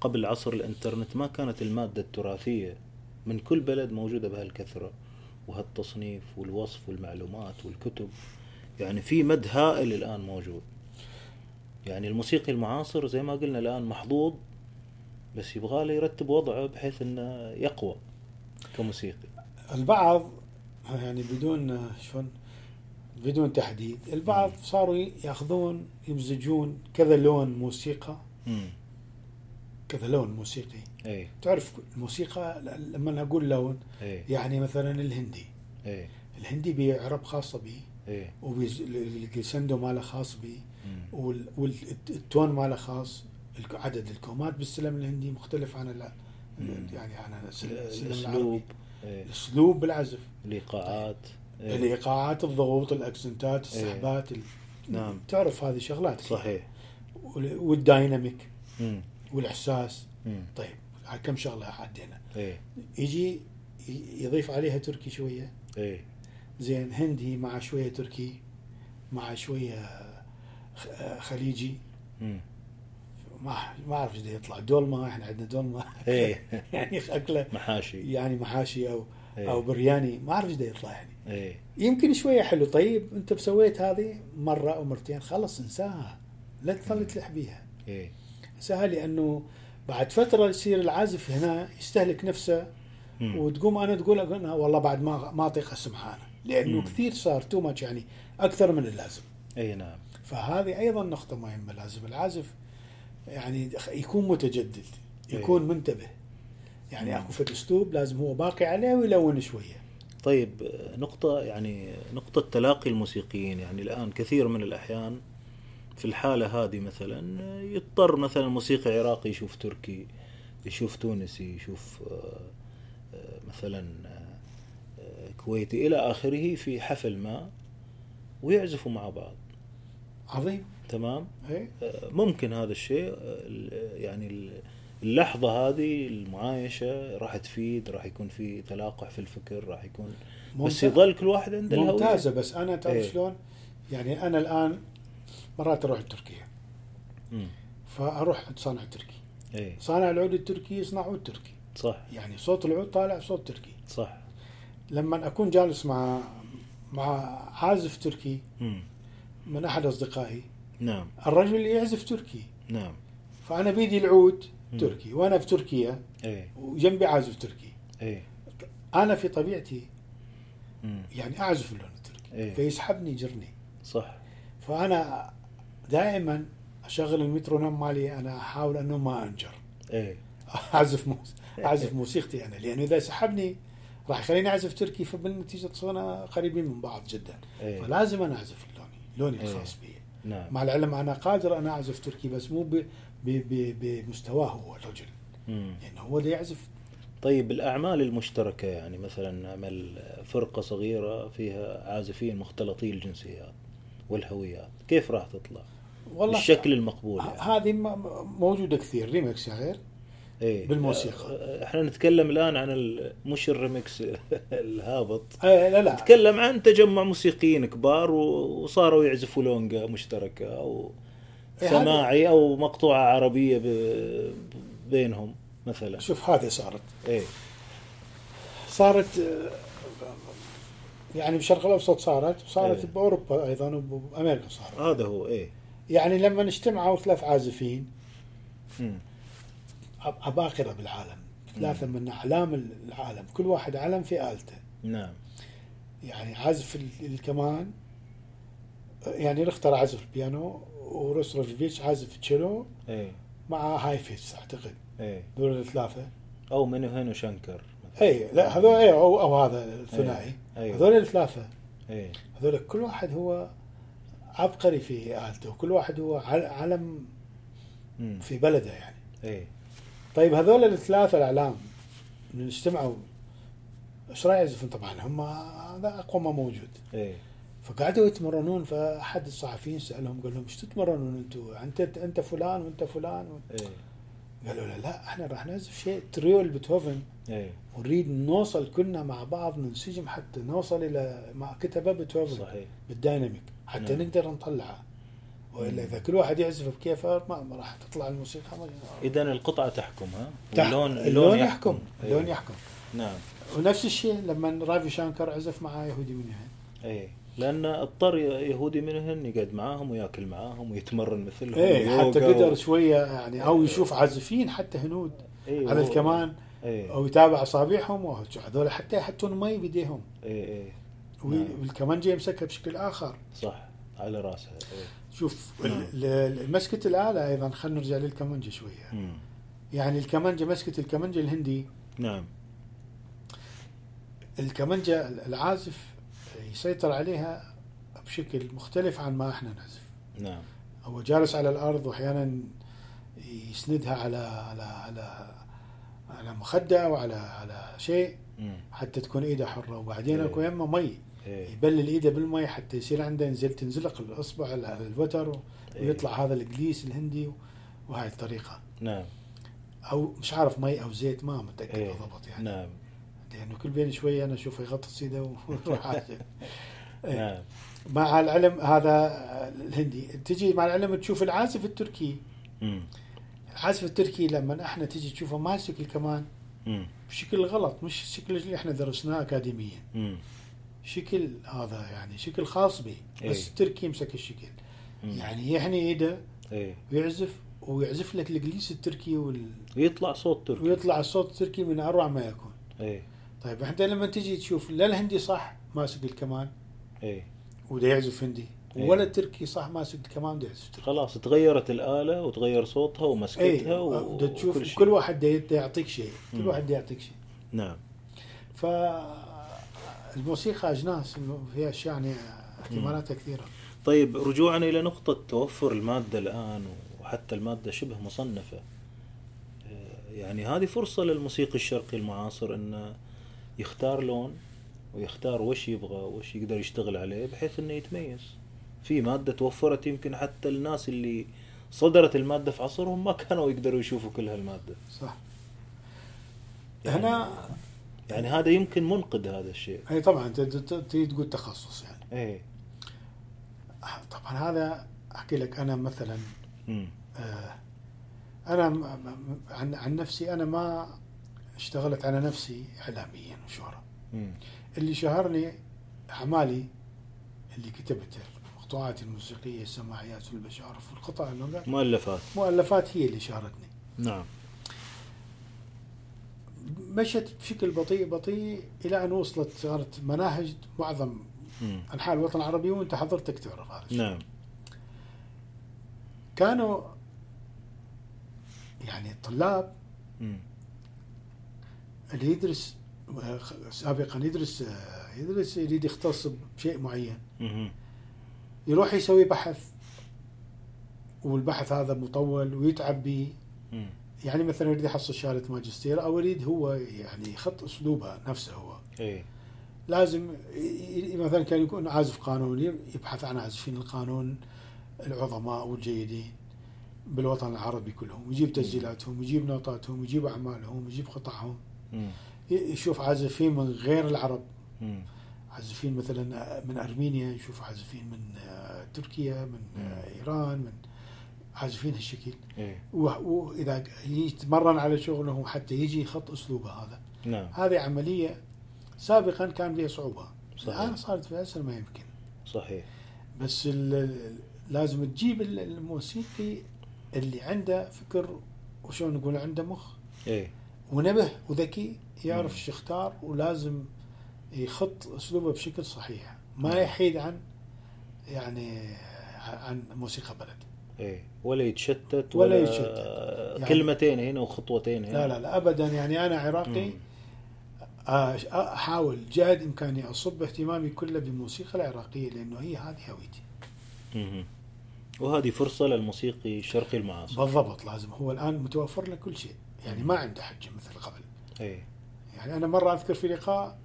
قبل عصر الإنترنت ما كانت المادة التراثية من كل بلد موجودة بهالكثرة وهالتصنيف والوصف والمعلومات والكتب. يعني في مد هائل الآن موجود. يعني الموسيقي المعاصر زي ما قلنا الآن محظوظ بس يبغى له يرتب وضعه بحيث إنه يقوى كموسيقي. البعض يعني بدون شلون؟ بدون تحديد البعض صاروا ياخذون يمزجون كذا لون موسيقى. كذا لون موسيقي. اي تعرف الموسيقى لما أقول لون اي يعني مثلا الهندي. اي الهندي بيعرب خاصه به اي والجلسندو ماله خاص به مم. والتون ماله خاص. عدد الكومات بالسلم الهندي مختلف عن ال- مم. يعني عن السلم الاسلوب العربي. إيه. الأسلوب بالعزف. الايقاعات إيه. الايقاعات الضغوط ال accent ات إيه. السحبات ال... نعم. تعرف هذه شغلات صحيح. وال- وال dynamic امم والإحساس. امم طيب كم شغلة عدينا إيه. يجي يضيف عليها تركي شوية. إيه. زين هندي مع شوية تركي مع شوية خليجي. امم ما ما أعرف إيش يطلع. دولمة إحنا عندنا دولمة. إيه. يعني أكلة. محاشي. يعني محاشي أو إيه. أو برياني. ما أعرف إيش يطلع يعني. إيه. يمكن شوية حلو. طيب أنت سويت هذه مرة أو مرتين خلص انساها. لا تظل تلح بيها. إيه. انساها لأنه بعد فترة يصير العازف هنا يستهلك نفسه مم. وتقوم أنا تقول أنا والله بعد ما ما اطيق اسمعها أنا لأنه مم. كثير صار تو ماتش يعني أكثر من اللازم إي نعم فهذه أيضا نقطة مهمة لازم العازف يعني يكون متجدد. يكون منتبه يعني. أكو فد اسلوب لازم هو باقي عليه ويلون شوية طيب نقطة يعني نقطة تلاقي الموسيقيين يعني الآن كثير من الأحيان في الحالة هذه مثلا يضطر مثلا موسيقي عراقي يشوف تركي يشوف تونسي يشوف آه، آه، مثلا آه، كويتي إلى آخره في حفل ما ويعزفوا مع بعض عظيم تمام آه، ممكن هذا الشيء ال- يعني ال- اللحظة هذه المعايشة راح تفيد راح يكون في تلاقح في الفكر راح يكون بس ممتاز. يظل كل واحد عنده الهوية. ممتازة بس أنا تعرف إيه. شلون؟ يعني أنا الآن مرات أروح تركيا مم. فأروح عند صانع تركي. إيه. صانع العود التركي يصنع عود تركي. صح. يعني صوت العود طالع صوت تركي. صح. لما أكون جالس مع مع عازف تركي مم. من أحد أصدقائي نعم. الرجل يعزف تركي. نعم. فأنا بيدي العود مم. تركي وأنا في تركيا إيه. وجنبي عازف تركي. إيه. أنا في طبيعتي مم. يعني أعزف اللون التركي. إيه. فيسحبني يجرني صح. فأنا دائما أشغل المترونوم مالي أنا أحاول أنه ما أنجر إيه أعزف موس... أعزف موسيقتي أنا لأنه إذا سحبني راح يخليني أعزف تركي فبالنتيجة تصيرنا قريبين من بعض جدا إيه. فلازم أنا أعزف لوني لوني إيه. الخاص بي نعم مع العلم أنا قادر أنا أعزف تركي بس مو ب... ب... ب... بمستواه هو الرجل. لأنه هو اللي يعزف طيب الأعمال المشتركة يعني مثلا نعمل فرقة صغيرة فيها عازفين مختلطي الجنسيات والهويات كيف راح تطلع؟ والله بالشكل المقبول يعني. هذه موجودة كثير ريمكس يا غير إيه. بالموسيقى. آه، إحنا نتكلم الآن عن مش الريمكس الهابط آه لا لا نتكلم عن تجمع موسيقيين كبار وصاروا يعزفوا لونجا مشتركة أو إيه، سماعي أو مقطوعة عربية ب- بينهم مثلا شوف هذه صارت إيه صارت يعني بالشرق الأوسط صارت وصارت إيه. بأوروبا أيضا وبامريكا صارت هذا هو إيه يعني لما اجتمعوا ثلاث عازفين عباقرة بالعالم ثلاثة من أعلام العالم كل واحد علم في آلته. نعم. يعني عازف ال- الكمان يعني رختر عازف البيانو وروس روجفيتش عازف التشيلو إيه. مع هاي فيتس أعتقد. إيه. دول الثلاثة. أو منو هنا شنكر. اي لا هذول اي أو, أو هذا الثنائي. أيوة. هذول الثلاثة. إيه. هذول كل واحد هو عبقري في آلته. وكل واحد هو عل- علم. في بلده يعني. إيه. طيب هذول الثلاثة الأعلام من اجتمعوا إيش راح يعزفون طبعا هم هذا أقوى ما موجود. إيه. فقعدوا يتمرنون فأحد الصحفيين سألهم قال لهم إيش تتمرنون أنتم؟ انت أنت فلان وأنت فلان إيه. قالوا له لا إحنا راح نعزف شيء تريو بيتهوفن إيه. ونريد نوصل كلنا مع بعض ننسجم حتى نوصل إلى ما كتبة بيتهوفن صحيح. بالديناميك. حتى نعم. نقدر نطلعها وإلا. إذا كل واحد يعزف بكيفه ما ما راح تطلع الموسيقى اذا القطعة تحكم ها؟ تح- اللون اللون يحكم. اللون إيه. يحكم. نعم. ونفس الشيء لما رافي شانكر عزف مع يهودي من هنا. إيه. لأن اضطر يهودي منهن يقعد معاهم ويأكل معاهم ويتمرن مثلهم إيه حتى قدر و- شوية يعني أو يشوف عازفين حتى هنود إيه على الكمان إيه. أو يتابع أصابعهم وهذول حتى يحطون مي بيديهم إيه إيه. والكمانجه يمسكها بشكل آخر. صح على راسها. شوف نعم. مسكه الاله أيضا خلينا نرجع للكمانجة شوية. مم. يعني الكمانجة مسكة الكمانجة الهندي. نعم. الكمانجة العازف يسيطر عليها بشكل مختلف عن ما إحنا نعزف. نعم. هو جالس على الأرض واحيانا يسندها على على على على مخدة وعلى على شيء مم. حتى تكون إيده حرة. وبعدين إيه. أكو يمه مي. إيه يبلل إيده بالمي حتى يصير عنده ينزل تنزلق الأصبع على الوتر إيه. ويطلع هذا الجليس الهندي وهاي الطريقة نعم أو مش عارف مي أو زيت ما متأكد إيه بالضبط يعني نعم لأنه كل بين شوية أنا اشوفه يغطس ايده ويروح. إيه. نعم مع العلم هذا الهندي تجي مع العلم تشوف العازف التركي مم. العازف التركي لما إحنا تجي تشوفه ماسك الكمان مم. بشكل غلط مش الشكل اللي إحنا درسناه اكاديميا. شكل هذا يعني شكل خاص به بس إيه. التركي يمسك الشكل. مم. يعني يحني إيده إيه. ويعزف ويعزف لك الجليس التركي وال... ويطلع صوت تركي. ويطلع الصوت التركي من أروع ما يكون. إيه. طيب انت لما تجي تشوف لا الهندي صح ماسك الكمان. إيه. وده يعزف هندي. إيه. ولا التركي صح ماسك الكمان تركي. خلاص تغيرت الآلة وتغير صوتها ومسكتها اي و... تشوف وكل شيء. كل واحد ده ده يعطيك شيء. كل. واحد ده يعطيك شيء. نعم. ف الموسيقى أجناس إنه فيها أشياء يعني احتمالاتها كثيرة. طيب رجوعا إلى نقطة توفر المادة الآن وحتى المادة شبه مصنفة. آه، يعني هذه فرصة للموسيقي الشرقي المعاصر أنه يختار لون ويختار وش يبغى وش يقدر يشتغل عليه بحيث أنه يتميز. في مادة توفرت يمكن حتى الناس اللي صدرت المادة في عصرهم ما كانوا يقدروا يشوفوا كل هالمادة. صح. يعني- هنا يعني هذا يمكن منقذ هذا الشيء. أي طبعا أنت تقول تخصص يعني. إيه. طبعا هذا أحكي لك أنا مثلا. آه، أنا عن عن نفسي أنا ما اشتغلت على نفسي اعلاميا وشهرة. اللي شهرني أعمالي اللي كتبتها المقطوعات الموسيقية السماعيات والبشارف والقطع مؤلفات. مؤلفات هي اللي شهرتني. نعم. مشت بشكل بطيء بطيء إلى أن وصلت صارت مناهج معظم. أنحاء الوطن العربي وأنت حضرتك تعرف هذا الشيء نعم كانوا يعني الطلاب مم. اللي يدرس سابقا يدرس يدرس يريد يختص بشيء معين مم. يروح يسوي بحث والبحث هذا مطول ويتعب به. يعني مثلا يريد يحصل شهادة ماجستير أو يريد هو يعني يخط أسلوبه نفسه هو. اي لازم مثلا كان يكون عازف قانوني يبحث عن عازفين القانون العظماء والجيدين بالوطن العربي كلهم ويجيب تسجيلاتهم ويجيب نوتاتهم ويجيب أعمالهم ويجيب قطعهم يشوف عازفين من غير العرب. عازفين مثلا من أرمينيا يشوف عازفين من آه، تركيا من آه، إيران من عازفين هالشكل. و- واذا يتمرن على شغله حتى يجي يخط أسلوبه هذا. نعم. هذه عملية سابقا كان فيها صعوبة. صحيح. الآن صارت فيها أسهل ما يمكن. صحيح. بس لازم تجيب ال- الموسيقي اللي عنده فكر وشلون نقول عنده مخ. اي ونبه وذكي يعرف مم. إيش يختار ولازم يخط أسلوبه بشكل صحيح. ما نعم. يحيد عن يعني عن موسيقى بلد. اي ولا يتشتت ولا ولا, يتشتت. يعني- كلمتين هنا وخطوتين هنا. لا لا لا ابدا. يعني أنا عراقي مم. آه، أحاول جهد إمكاني أصب اهتمامي كله بالموسيقى العراقية لأنه هي هذه هويتي. وهذه فرصة للموسيقي الشرقي المعاصر. بالضبط لازم. هو الآن متوفر له كل شيء. يعني ما عنده حجه مثل قبل. اي يعني أنا مرة أذكر في لقاء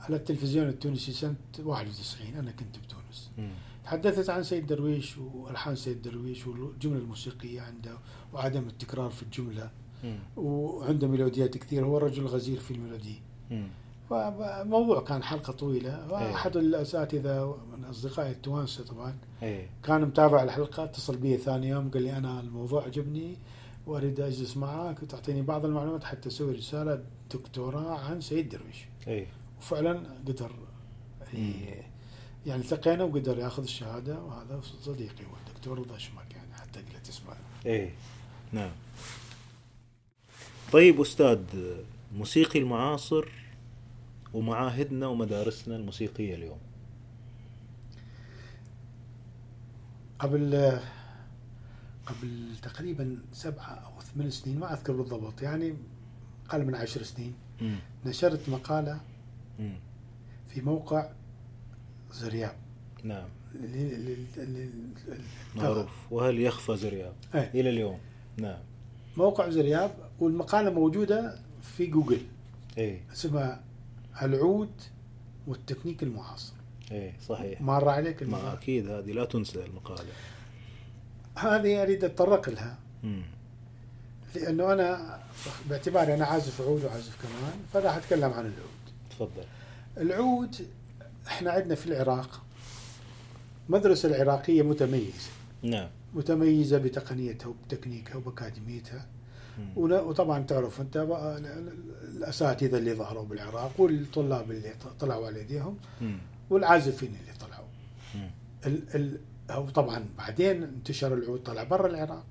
على التلفزيون التونسي سنة 91 أنا كنت بتونس. مم. تحدثت عن سيد درويش وألحان سيد درويش والجملة الموسيقية عنده وعدم التكرار في الجملة. وعنده melody ات كثير هو رجل غزير في ال melody. فموضوع كان حلقة طويلة. إيه. وأحد الأساتذة من أصدقائي التوانسة طبعا اي كان متابع الحلقة اتصل بي ثاني يوم. قال لي أنا الموضوع عجبني وأريد أجلس معك. وتعطيني بعض المعلومات حتى أسوي رسالة دكتوراه عن سيد درويش. اي وفعلا قدر ي- يعني التقينا وقدر ياخذ الشهادة وهذا صديقي هو الدكتور رضا شمك يعني حتى قلت اسمه اي نعم طيب أستاذ موسيقي المعاصر ومعاهدنا ومدارسنا الموسيقية اليوم قبل قبل تقريبا سبعة أو ثمان سنين ما أذكر بالضبط يعني أقل من عشر سنين مم. نشرت مقالة مم. في موقع زرياب. نعم. معروف. وهل يخفى زرياب؟ إيه. إلى اليوم. نعم. موقع زرياب والمقالة موجودة في جوجل. اي اسمها العود والتكنيك المعاصر اي صحيح. مر عليك المقالة. أكيد هذه. لا تنسى المقالة. هذه أريد أتطرق لها. مم. لأنه أنا باعتباري أنا عازف عود وعازف كمان فراح أتكلم عن العود. تفضل. العود إحنا عندنا في العراق مدرسة العراقية متميزة. نعم. متميزة بتقنيتها وبتكنيكها وبأكاديميتها. وطبعا تعرف أنت الأساتذة اللي ظهروا بالعراق والطلاب اللي طلعوا على ايديهم. والعازفين اللي طلعوا. ال ال هو طبعا بعدين انتشر العود طلع برا العراق.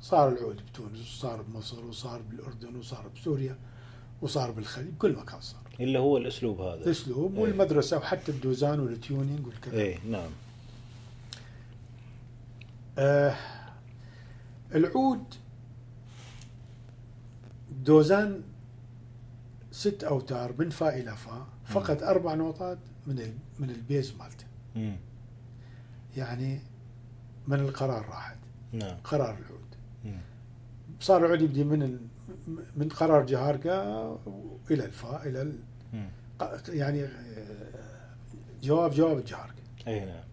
صار العود بتونس وصار بمصر وصار بالأردن وصار بسوريا وصار بالخليج كل مكان صار. الا هو الأسلوب هذا الأسلوب إيه. والمدرسة وحتى الدوزان وال tuning والكذا اي نعم آه العود دوزان ست أوتار من فا إلى فا فقط أربع نوتات من من ال bass مالته. يعني من القرار راحت نعم قرار العود مم. صار العود يبدي من من قرار جهاركا إلى الفا إلى. يعني آه، جواب جواب الجهاركا إي نعم.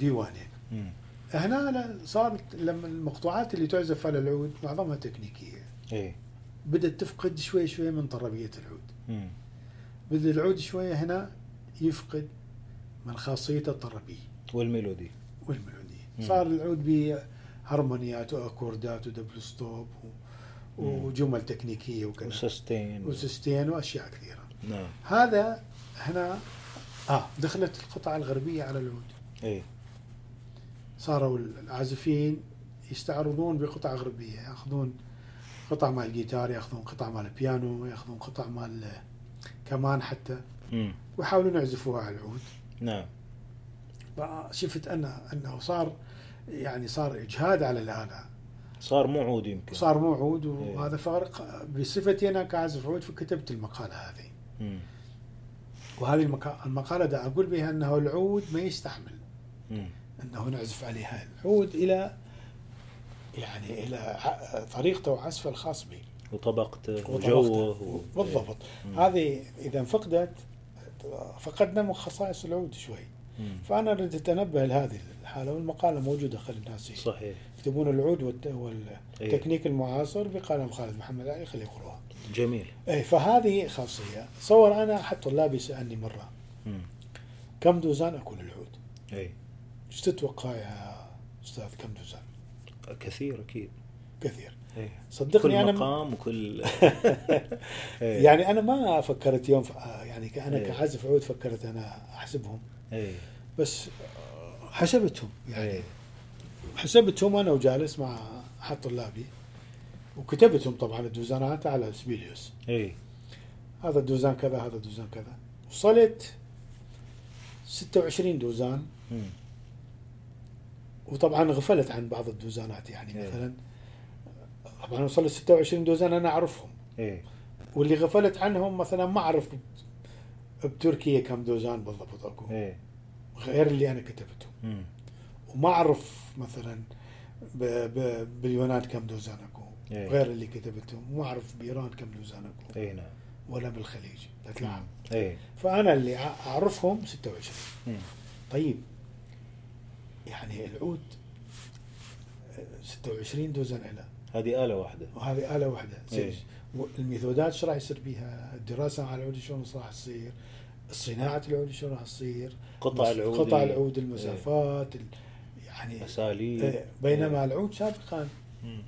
ديوانين. هنا صارت لما المقطوعات اللي تعزف على العود معظمها تكنيكية. إي. بدأت تفقد شوي شوي من طربية العود. مم. بدأ العود شوية هنا يفقد من خاصيته الطربية. وال melody. وال melody ية مم. صار العود بهرمونيات وأكوردات ودبل ستوب و-. وجمل تكنيكية وكذا. و sustain. و sustain وأشياء كثيرة. نعم. هذا هنا آه دخلت القطع الغربية على العود اي صاروا العازفين يستعرضون بقطع غربية يأخذون قطع مال الجيتار يأخذون قطع مال البيانو يأخذون قطع مال كمان حتى. ويحاولون يعزفوها على العود. نعم. شفت أن أنه صار يعني صار إجهاد على الآلة صار مو عود يمكن. وصار مو عود وهذا فارق بصفتي أنا كعازف عود فكتبت المقالة هذه. مم. وهذه المقا- المقالة دا أقول بها أنه العود ما يستحمل. مم. أنه نعزف عليها. العود إلى يعني إلى طريقته وعزفه الخاص به. وطبقته. وجوه و... بالضبط. مم. هذه إذا فقدت فقدنا من خصائص العود شوي. مم. فأنا أريد أتنبه لهذه الحالة والمقالة موجودة خلي الناس. صحيح. يكتبون العود والتكنيك إيه. المعاصر بقلم خالد محمد علي خليه يقروها جميل اي فهذه خاصية تصور أنا حتى طلابي سالني مرة مم. كم دوزان أكل العود؟ اي إيش تتوقع يا أستاذ كم دوزان؟ كثير أكيد كثير إيه. صدقني كل أنا مقام وكل إيه. يعني أنا ما فكرت يوم ف... يعني أنا إيه. كعازف عود فكرت أنا أحسبهم إيه. بس حسبتهم يعني حسبتهم أنا وجالس مع أحد طلابي وكتبتهم طبعا الدوزانات على سبيليوس. إي. هذا الدوزان كذا هذا الدوزان كذا. وصلت 26 دوزان. مم. وطبعا غفلت عن بعض الدوزانات يعني إيه. مثلا طبعا وصلت 26 دوزان أنا أعرفهم. إيه واللي غفلت عنهم مثلا ما أعرف بتركيا كم دوزان بالضبط أكو. إيه غير اللي أنا كتبتهم. مم. وما أعرف مثلا. باليونان كم دوزان أكو إيه. غير اللي كتبتهم وما أعرف بإيران كم دوزان أكو اي نعم ولا بالخليج ثلاث العام إيه فأنا اللي أعرفهم 26 مم. طيب يعني العود 26 دوزن له هذه آلة واحدة وهذه آلة واحدة إيه. الميثودات إيش راح يصير بيها؟ الدراسة على العود شلون راح تصير؟ صناعة العود شلون راح تصير؟ قطع العود قطع العود المسافات ال- يعني أساليب. إيه، بينما العود سابقا مم.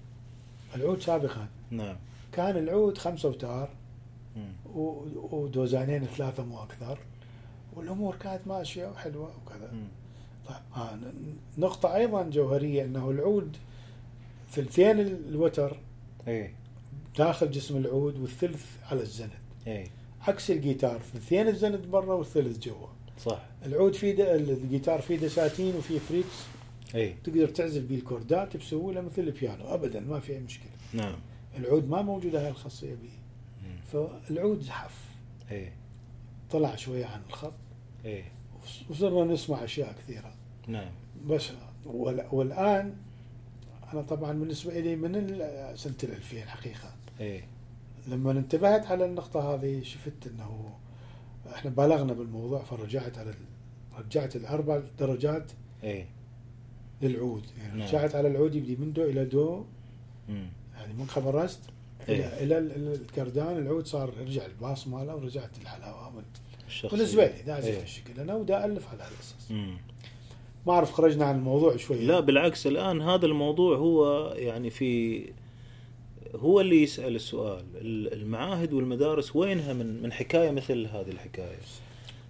العود سابقا نعم. كان العود خمسة أوتار. ودوزانين ثلاثة مو أكثر. والأمور كانت ماشية وحلوة وكذا. طيب آه نقطة أيضا جوهرية أنه العود ثلثين الوتر إيه. داخل جسم العود والثلث على الزند. إيه. عكس الجيتار ثلثين الزند برا والثلث جوا. صح. العود فيه الجيتار فيه دساتين وفيه frets إيه. تقدر تعزف بيه الكوردات بسهولة مثل البيانو. أبدا ما في أي مشكلة. نعم. العود ما موجودة هاي الخاصية به. فالعود زحف. إيه. طلع شوية عن الخط. إيه. وصرنا نسمع أشياء كثيرة. نعم. بس وال- والآن أنا طبعا بالنسبة لي من ال- سنة الألفين حقيقة. إيه. لما انتبهت على النقطة هذه شفت أنه إحنا بالغنا بالموضوع فرجعت على ال- رجعت الأربع درجات. إيه. للعود يعني نعم. رجعت على العود يبدي من دو إلى دو. يعني من خبرست إيه. إلى إلى ال- ال- الكردان العود صار رجع ال bass ماله ورجعت الشخصية بالنسبة لي أعزف إيه. هالشكل أنا ودا ألف على مم. ما أعرف خرجنا عن الموضوع شوي لا بالعكس الآن هذا الموضوع هو يعني في هو اللي يسأل السؤال ال- المعاهد والمدارس وينها من من حكاية مثل هذه الحكاية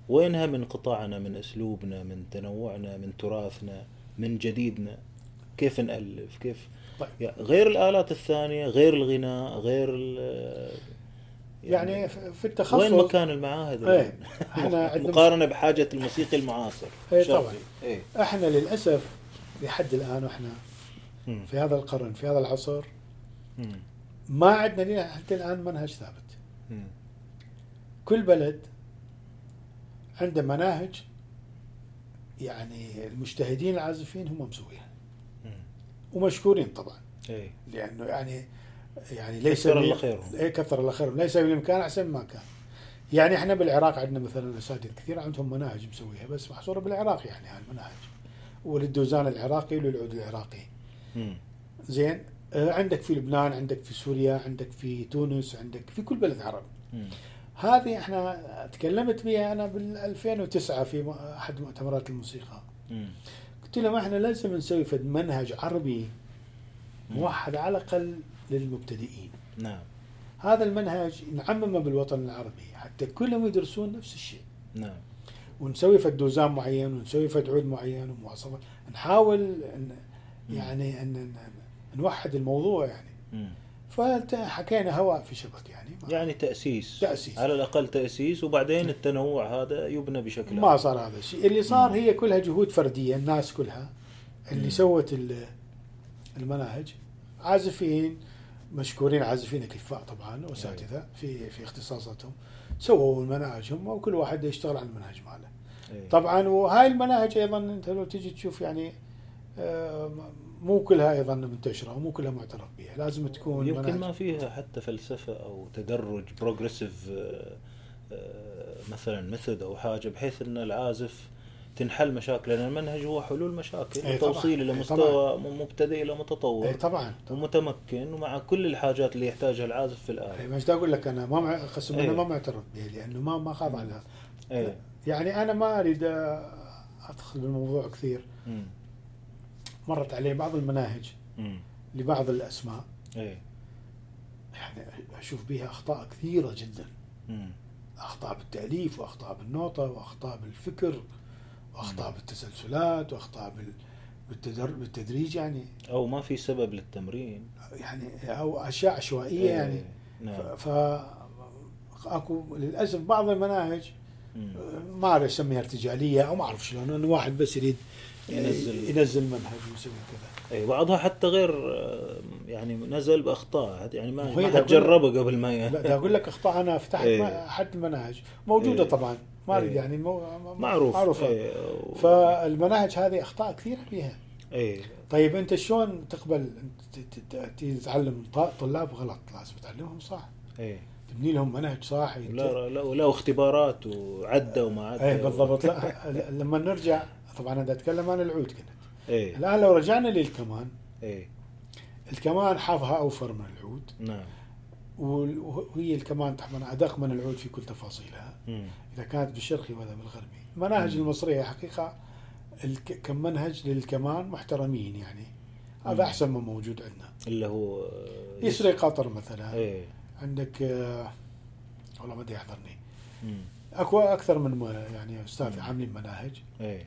وينها من قطاعنا من أسلوبنا من تنوعنا من تراثنا من جديدنا كيف نألف كيف طيب. يعني غير الآلات الثانية غير الغناء غير ال- يعني في التخصص وين مكان المعاهد. الآن؟ إحنا عندنا- مقارنة بحاجة الموسيقي المعاصر شرقي. طبعاً. إيه. إحنا للأسف لحد الآن وإحنا. في هذا القرن في هذا العصر. ما عندنا حتى الآن منهج ثابت. كل بلد عنده مناهج يعني المجتهدين العازفين هم مسويها. ومشكورين طبعا إيه. لأنه يعني يعني ليس كثر الله خيرهم. اي كثر الله خيرهم ليس بالامكان أحسن ما كان يعني إحنا بالعراق عندنا مثلا أساتذة كثير عندهم مناهج مسويها بس محصورة بالعراق يعني هالمناهج وللدوزان العراقي وللعود العراقي مم. زين آه، عندك في لبنان عندك في سوريا عندك في تونس عندك في كل بلد عربي. هذه إحنا تكلمت بها أنا بال 2009 في أحد مؤتمرات الموسيقى. قلت لهم إحنا لازم نسوي فد منهج عربي موحد على الأقل للمبتدئين. نعم. هذا المنهج نعممه بالوطن العربي. حتى كلهم يدرسون نفس الشيء. نعم. ونسوي فد دوزان معين ونسوي فد عود معين ومواصفات. نحاول إن يعني ان ان- نوحد الموضوع يعني. مم. فحكينا هواء في شبك يعني يعني تأسيس تأسيس. على الأقل تأسيس وبعدين التنوع هذا يبنى بشكل ما. صار هذا الشيء اللي صار. هي كلها جهود فردية الناس كلها اللي. سوت ال- المناهج عازفين مشكورين عازفين أكفاء طبعا واساتذه في في اختصاصاتهم سووا المناهج هم وكل واحد يشتغل على المنهج ماله. طبعا وهاي المناهج أيضا أنت لو تجي تشوف يعني آه، مو كلها أيضا منتشرة ومو كلها معترف بها لازم تكون يمكن مناهج- ما فيها حتى فلسفة أو تدرج progressive مثلا method أو حاجة بحيث إن العازف تنحل مشاكل لأن المنهج هو حلول مشاكل طبعاً. توصيل إلى مستوى مبتدئ إلى متطور إي طبعا ومتمكن ومع كل الحاجات اللي يحتاجها العازف في الآلة مش دا أقول لك أنا ما مع... قسم. أنا ما معترف به لأنه ما ما خاض على إيه يعني أنا ما أريد أدخل بالموضوع كثير مم. مرت علي بعض المناهج. لبعض الأسماء إيه يعني أشوف بها أخطاء كثيرة جدا. أخطاء بالتأليف وأخطاء بالنوطه وأخطاء بالفكر وأخطاء بالتسلسلات وأخطاء بال... بالتدر... بالتدريج يعني أو ما في سبب للتمرين يعني أو أشياء عشوائية يعني إيه. نعم ف... أكو للأسف بعض المناهج. ما أعرف أسميها ارتجالية أو ما أعرف شلون انه واحد بس يريد ينزل- ينزل منهج ويسوي كذا. اي بعضها حتى غير آه، يعني نزل بأخطاء. يعني ما حد جربه قبل ما ي- لا أقول لك أخطاء. أنا فتحت. ما- أحد المناهج. موجودة إيه. طبعا. ما أريد إيه. يعني مو معروف. معروفة. إيه. فالمناهج هذه أخطاء كثيرة فيها. إيه. طيب أنت شلون تقبل ت- ت- ت- تيجي تعلم ط- طلاب غلط؟ لازم تعلمهم صح. إيه. تبني لهم منهج صح يت- لا لا ولا اختبارات وعدى وما عدى إيه بالضبط. لا لما نرجع طبعا أنا أتكلم عن العود كنت. إيه. الآن لو رجعنا للكمان إيه. الكمان حافها أوفر من العود. نعم. وهي الكمان طبعا أدق من العود في كل تفاصيلها. مم. إذا كانت بالشرقي ولا بالغربي. المناهج مم. المصرية حقيقة كمنهج للكمان محترمين يعني. مم. هذا أحسن ما موجود عندنا. اللي هو يسري قطر مثلا. إيه. عندك آه، والله ما يحضرني. أكو أكثر من يعني أستاذ. عاملين مناهج. إيه.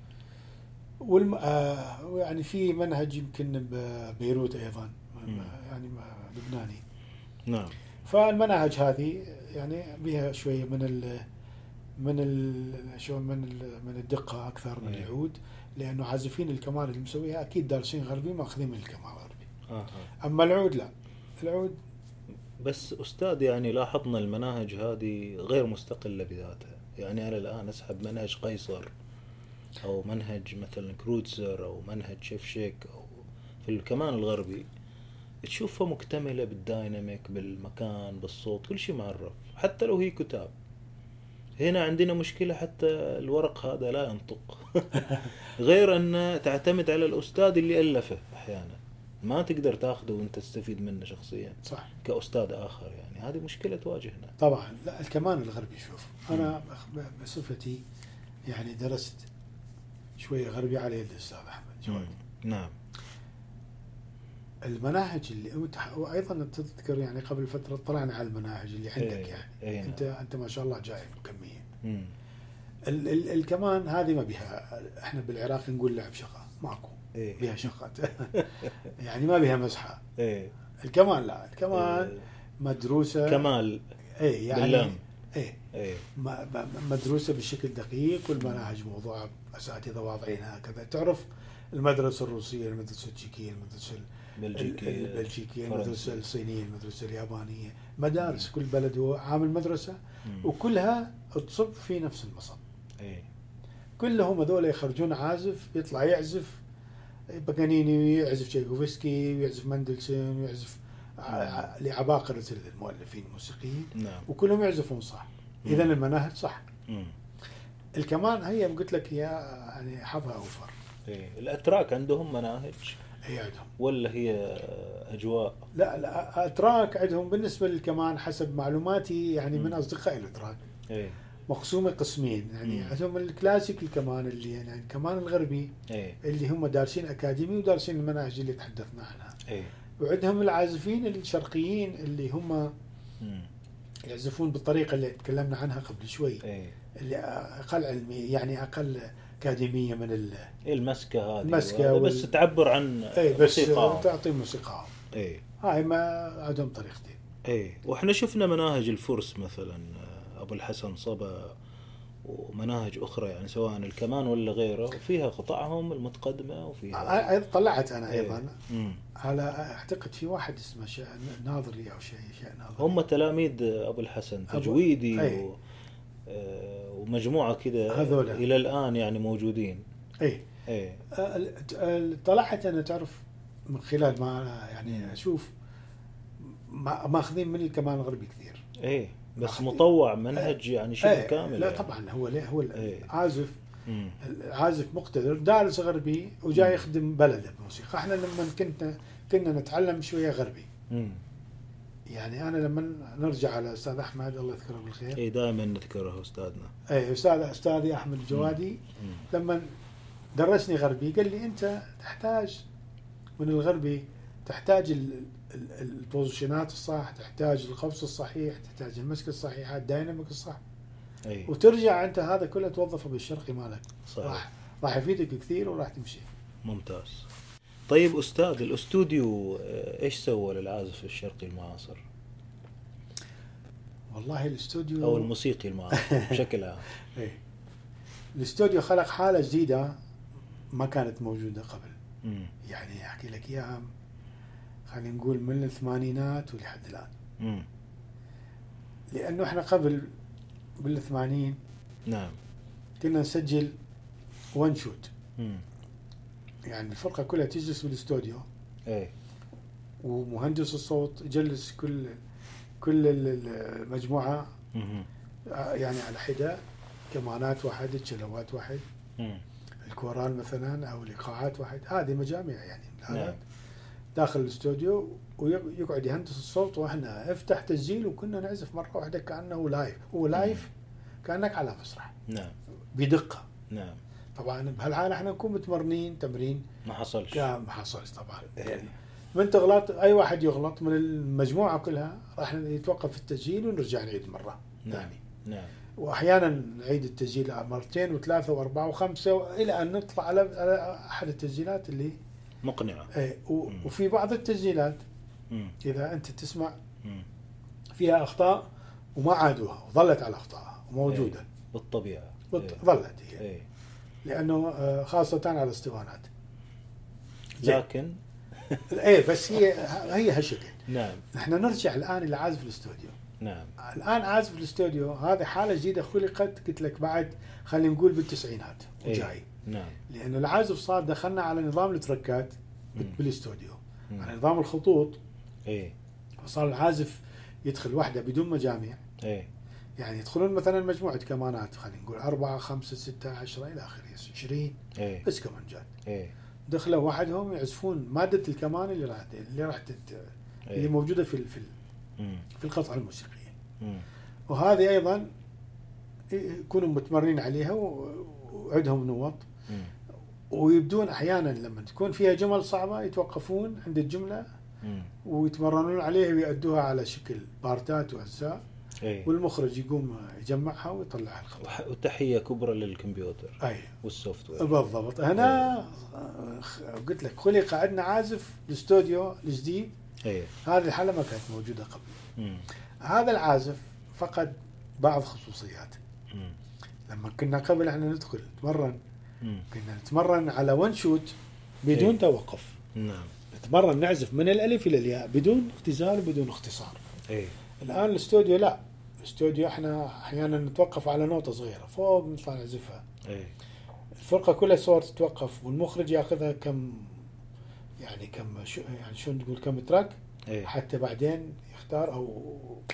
والم... آه يعني في منهج يمكن ببيروت أيضا مم. يعني لبناني نعم فالمناهج هذه يعني بها شوية من ال من ال شو من ال من الدقة أكثر من. العود لأنه عازفين الكمان اللي مسويها أكيد دارسين غربي ماخذين من الكمان الغربي آه. أما العود لا العود بس أستاذ يعني لاحظنا المناهج هذه غير مستقلة بذاتها يعني أنا الآن أسحب منهج قيصر أو منهج مثلا كروتزر أو منهج شيفشيك أو في الكمان الغربي تشوفها مكتملة بال dynamic بالمكان بالصوت كل شيء معرف حتى لو هي كتاب. هنا عندنا مشكلة حتى الورق هذا لا ينطق. غير ان تعتمد على الأستاذ اللي ألفه أحيانا. ما تقدر تاخذه وأنت تستفيد منه شخصيا صح. كأستاذ آخر يعني. هذه مشكلة تواجهنا. طبعا. لا الكمان الغربي شوف أنا بصفتي يعني درست شوية غربي على يد الأستاذ أحمد. جواد. نعم. المناهج اللي وت- وأيضا تذكر يعني قبل فترة طلعنا على المناهج اللي عندك إيه، يعني. إيه نعم. أنت انت ما شاء الله جايب كمية. مم. ال ال الكمان هذه ما بها إحنا بالعراق نقول لعب شقة. ماكو. إيه. بها شقة. يعني ما بها مزحه إيه. الكمان لا. الكمان إيه. مدروسة. كمال. اي يعني باللام. اي إيه. ما- ما- مدروسة بشكل دقيق والمناهج موضوعه أساتذة واضعينها هكذا. تعرف المدرسة الروسية المدرسة التشيكية المدرسة البلجيكية فرنسا. المدرسة الصينية المدرسة اليابانية. مدارس كل بلد هو عامل مدرسه. وكلها تصب في نفس المصب. إيه. كلهم هذول يخرجون عازف يطلع يعزف باغانيني ويعزف تشايكوفسكي ويعزف مندلسون ويعزف لعباقرة المؤلفين الموسيقيين نعم. وكلهم يعزفون صح. اذا المناهج صح. مم. الكمان هي قلت لك هي يعني حظها أوفر. إيه الأتراك عندهم مناهج؟ هي عندهم. ولا هي أجواء؟ لا لا أتراك عندهم بالنسبة للكمان حسب معلوماتي يعني من مم. أصدقائي الأتراك. إيه. مقسومة قسمين يعني مم. عندهم الكلاسيك الكمان اللي يعني الكمان الغربي إيه. اللي هم دارسين أكاديمي ودارسين المناهج اللي تحدثنا عنها. إيه. وعندهم العازفين الشرقيين اللي هم. يعزفون بالطريقة اللي تكلمنا عنها قبل شوي. إيه. اللي أقل علمي يعني أقل أكاديمية من ال إيه المسكة هذه. المسكة وهذا وال- بس تعبر عن اي بس. تعطي موسيقاهم إيه. هاي ما عندهم طريقتين. إيه. وإحنا شفنا مناهج الفرس مثلا أبو الحسن صبا ومناهج أخرى يعني سواء الكمان ولا غيره وفيها قطعهم المتقدمة وفيها أيضا طلعت أنا إيه. أيضا. على أعتقد في واحد اسمه. ناظري أو شيء شيء ناظري هم تلاميذ أبو الحسن أبو- تجويدي أي. و... آه، ومجموعة كذا. إلى الآن يعني موجودين اي ال- ال- طلعت أنا تعرف من خلال ما يعني أشوف ما- ماخذين من الكمان الغربي كثير إيه بس مطوع منهج يعني شبه إيه، كامل لا يعني. طبعا هو ليه هو إيه. العازف مم. العازف مقتدر دارس غربي وجاي يخدم بلده بموسيقى إحنا لما كنا كنا نتعلم شوية غربي مم. يعني أنا لما نرجع على أستاذ أحمد الله يذكره بالخير إيه دائما نذكره أستاذنا اي أستاذ أستاذي أحمد الجوادي مم. لما درسني غربي قال لي أنت تحتاج من الغربي تحتاج ال position ات الصح تحتاج القفص الصحيح تحتاج المسكه الصحيحه ال dynamic الصح. إيه وترجع أنت هذا كله توظفه بالشرقي مالك. صحيح. راح راح يفيدك كثير وراح تمشي. ممتاز. طيب أستاذ الأستوديو آه، إيش سوى للعازف الشرقي المعاصر؟ والله الأستوديو أو الموسيقي المعاصر بشكل عام. إيه. الأستوديو خلق حالة جديدة ما كانت موجودة قبل. مم. يعني أحكي لك إياها. خلينا نقول من الثمانينات ولحد الآن. مم. لأنه إحنا قبل بالثمانين نعم. كنا نسجل ون شوت مم. يعني الفرقة كلها تجلس بالاستوديو إيه. ومهندس الصوت يجلس كل كل ال- المجموعه مم. آه، يعني على حدة. كمانات واحد تشلوات واحد. مم. الكورال مثلا أو الايقاعات واحد. هذه مجامع يعني. نعم. داخل الاستوديو ويقعد يهندس الصوت وإحنا افتح تسجيل وكنا نعزف مرة واحدة كأنه live هو live كأنك على مسرح. نعم. بدقة. نعم. طبعا بهالحالة إحنا نكون متمرنين تمرين. ما حصلش. ما حصلش طبعا. إيه. من تغلط أي واحد يغلط من المجموعة كلها راح يتوقف التسجيل ونرجع نعيد مرة نعم. ثاني نعم. واحيانا نعيد التسجيل مرتين وثلاثة وأربعة وخمسة إلى أن نطلع على أحد التسجيلات اللي مقنعة و- مم. وفي بعض التسجيلات. إذا أنت تسمع. فيها أخطاء وما عادوها وظلت على اخطائها وموجودة بالطبيعة بط- إيه. ظلت هي إيه لأنه آه، خاصة على الاسطوانات. لكن إيه بس هي هي هالشكل نعم نحن نرجع الآن إلى عازف الاستوديو نعم الآن عازف الاستوديو هذه حالة جديدة خلقت قلت لك بعد خلينا نقول بالتسعينات وجاي إيه. نعم. لأنه العازف صار دخلنا على نظام التركات. بالاستوديو. على نظام الخطوط. إيه. فصار العازف يدخل وحده بدون مجاميع. إيه. يعني يدخلون مثلا مجموعة كمانات خلينا نقول أربعة خمسة ستة عشرة إلى آخره 20 إيه. بس كمانجات. إيه. دخلوا وحدهم يعزفون مادة الكمان اللي راح اللي راح تت... اللي إيه. موجودة في ال- في ال-. في القطعة الموسيقية. مم. وهذه أيضا يكونوا متمرين عليها وعندهم نوط. ويبدون أحيانا لما تكون فيها جمل صعبة يتوقفون عند الجملة مم. ويتمرنون عليها ويأدوها على شكل بارتات وأجزاء. إيه. والمخرج يقوم يجمعها ويطلعها الخطأ وح- وتحية كبرى للكمبيوتر أي. وال software. بالضبط. هنا آه، قلت لك خلق عندنا عازف الاستوديو الجديد إيه. هذه الحالة ما كانت موجودة قبل. مم. هذا العازف فقد بعض خصوصياته. لما كنا قبل إحنا ندخل نتمرن. كنا نتمرن على one shot بدون إيه. توقف. نعم. نتمرن نعزف من الألف إلى الياء بدون اختزال وبدون اختصار. إيه. الآن الاستوديو لا. الاستوديو إحنا أحيانا نتوقف على نوتة صغيرة فوق نطلع نعزفها. إيه. الفرقة كلها صور تتوقف والمخرج ياخذها كم يعني كم شو يعني شو نقول كم تراك؟ إيه. حتى بعدين يختار أو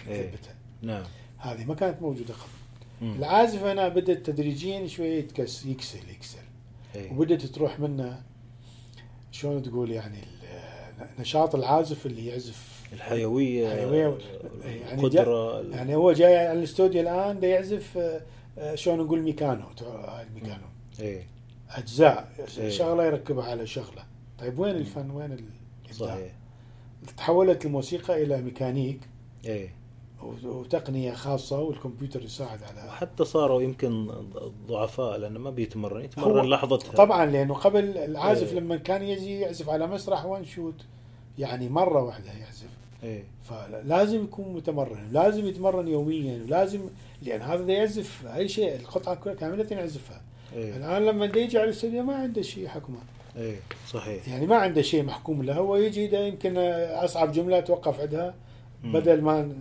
إيه. يثبتها. نعم. هذه ما كانت موجودة قبل. العازف هنا بدأت تدريجيا شوية يتكس يكسل يكسل إيه. وبدأت تروح منه شلون تقول يعني نشاط العازف اللي يعزف الحيوية الحيوية يعني القدرة. يعني هو جاي على الاستوديو الآن دا يعزف آه، آه، شلون نقول ميكانو هاي الميكانو. إيه. أجزاء إيه. شغلة يركبها على شغلة. طيب وين الفن؟ وين الإبداع؟ صحيح. تحولت الموسيقى إلى ميكانيك. إيه. وتقنية خاصة والكمبيوتر يساعد على وحتى صاروا يمكن ضعفاء لأنه ما بيتمرن. يتمرن لحظتها طبعا لأنه قبل العازف إيه. لما كان يجي يعزف على مسرح one shot يعني مرة واحدة يعزف. إيه. فلازم يكون متمرن لازم يتمرن يوميا ولازم لأن هذا يعزف أي شيء القطعة كاملة يعزفها. إيه. الآن لما يجي على الاستوديو ما عنده شيء حكمه. إيه صحيح. يعني ما عنده شيء محكوم له هو يجي ده يمكن أصعب جملة توقف عندها. بدل ما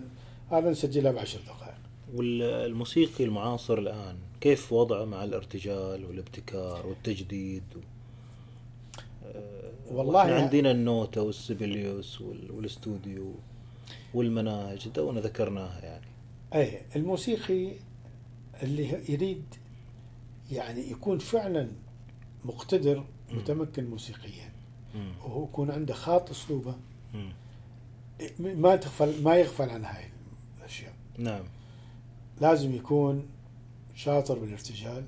هذا نسجلها بعشر دقائق. والموسيقي المعاصر الآن كيف وضعه مع الارتجال والابتكار والتجديد؟ آه، والله إحنا يعني- عندنا النوتة والسيبليوس وال- والاستوديو والمناهج تونا ذكرناها يعني. اي الموسيقي اللي يريد يعني يكون فعلا مقتدر متمكن موسيقيا. وهو يكون عنده خاط أسلوبه. ما تغفل ما يغفل عن هاي نعم. لازم يكون شاطر بالارتجال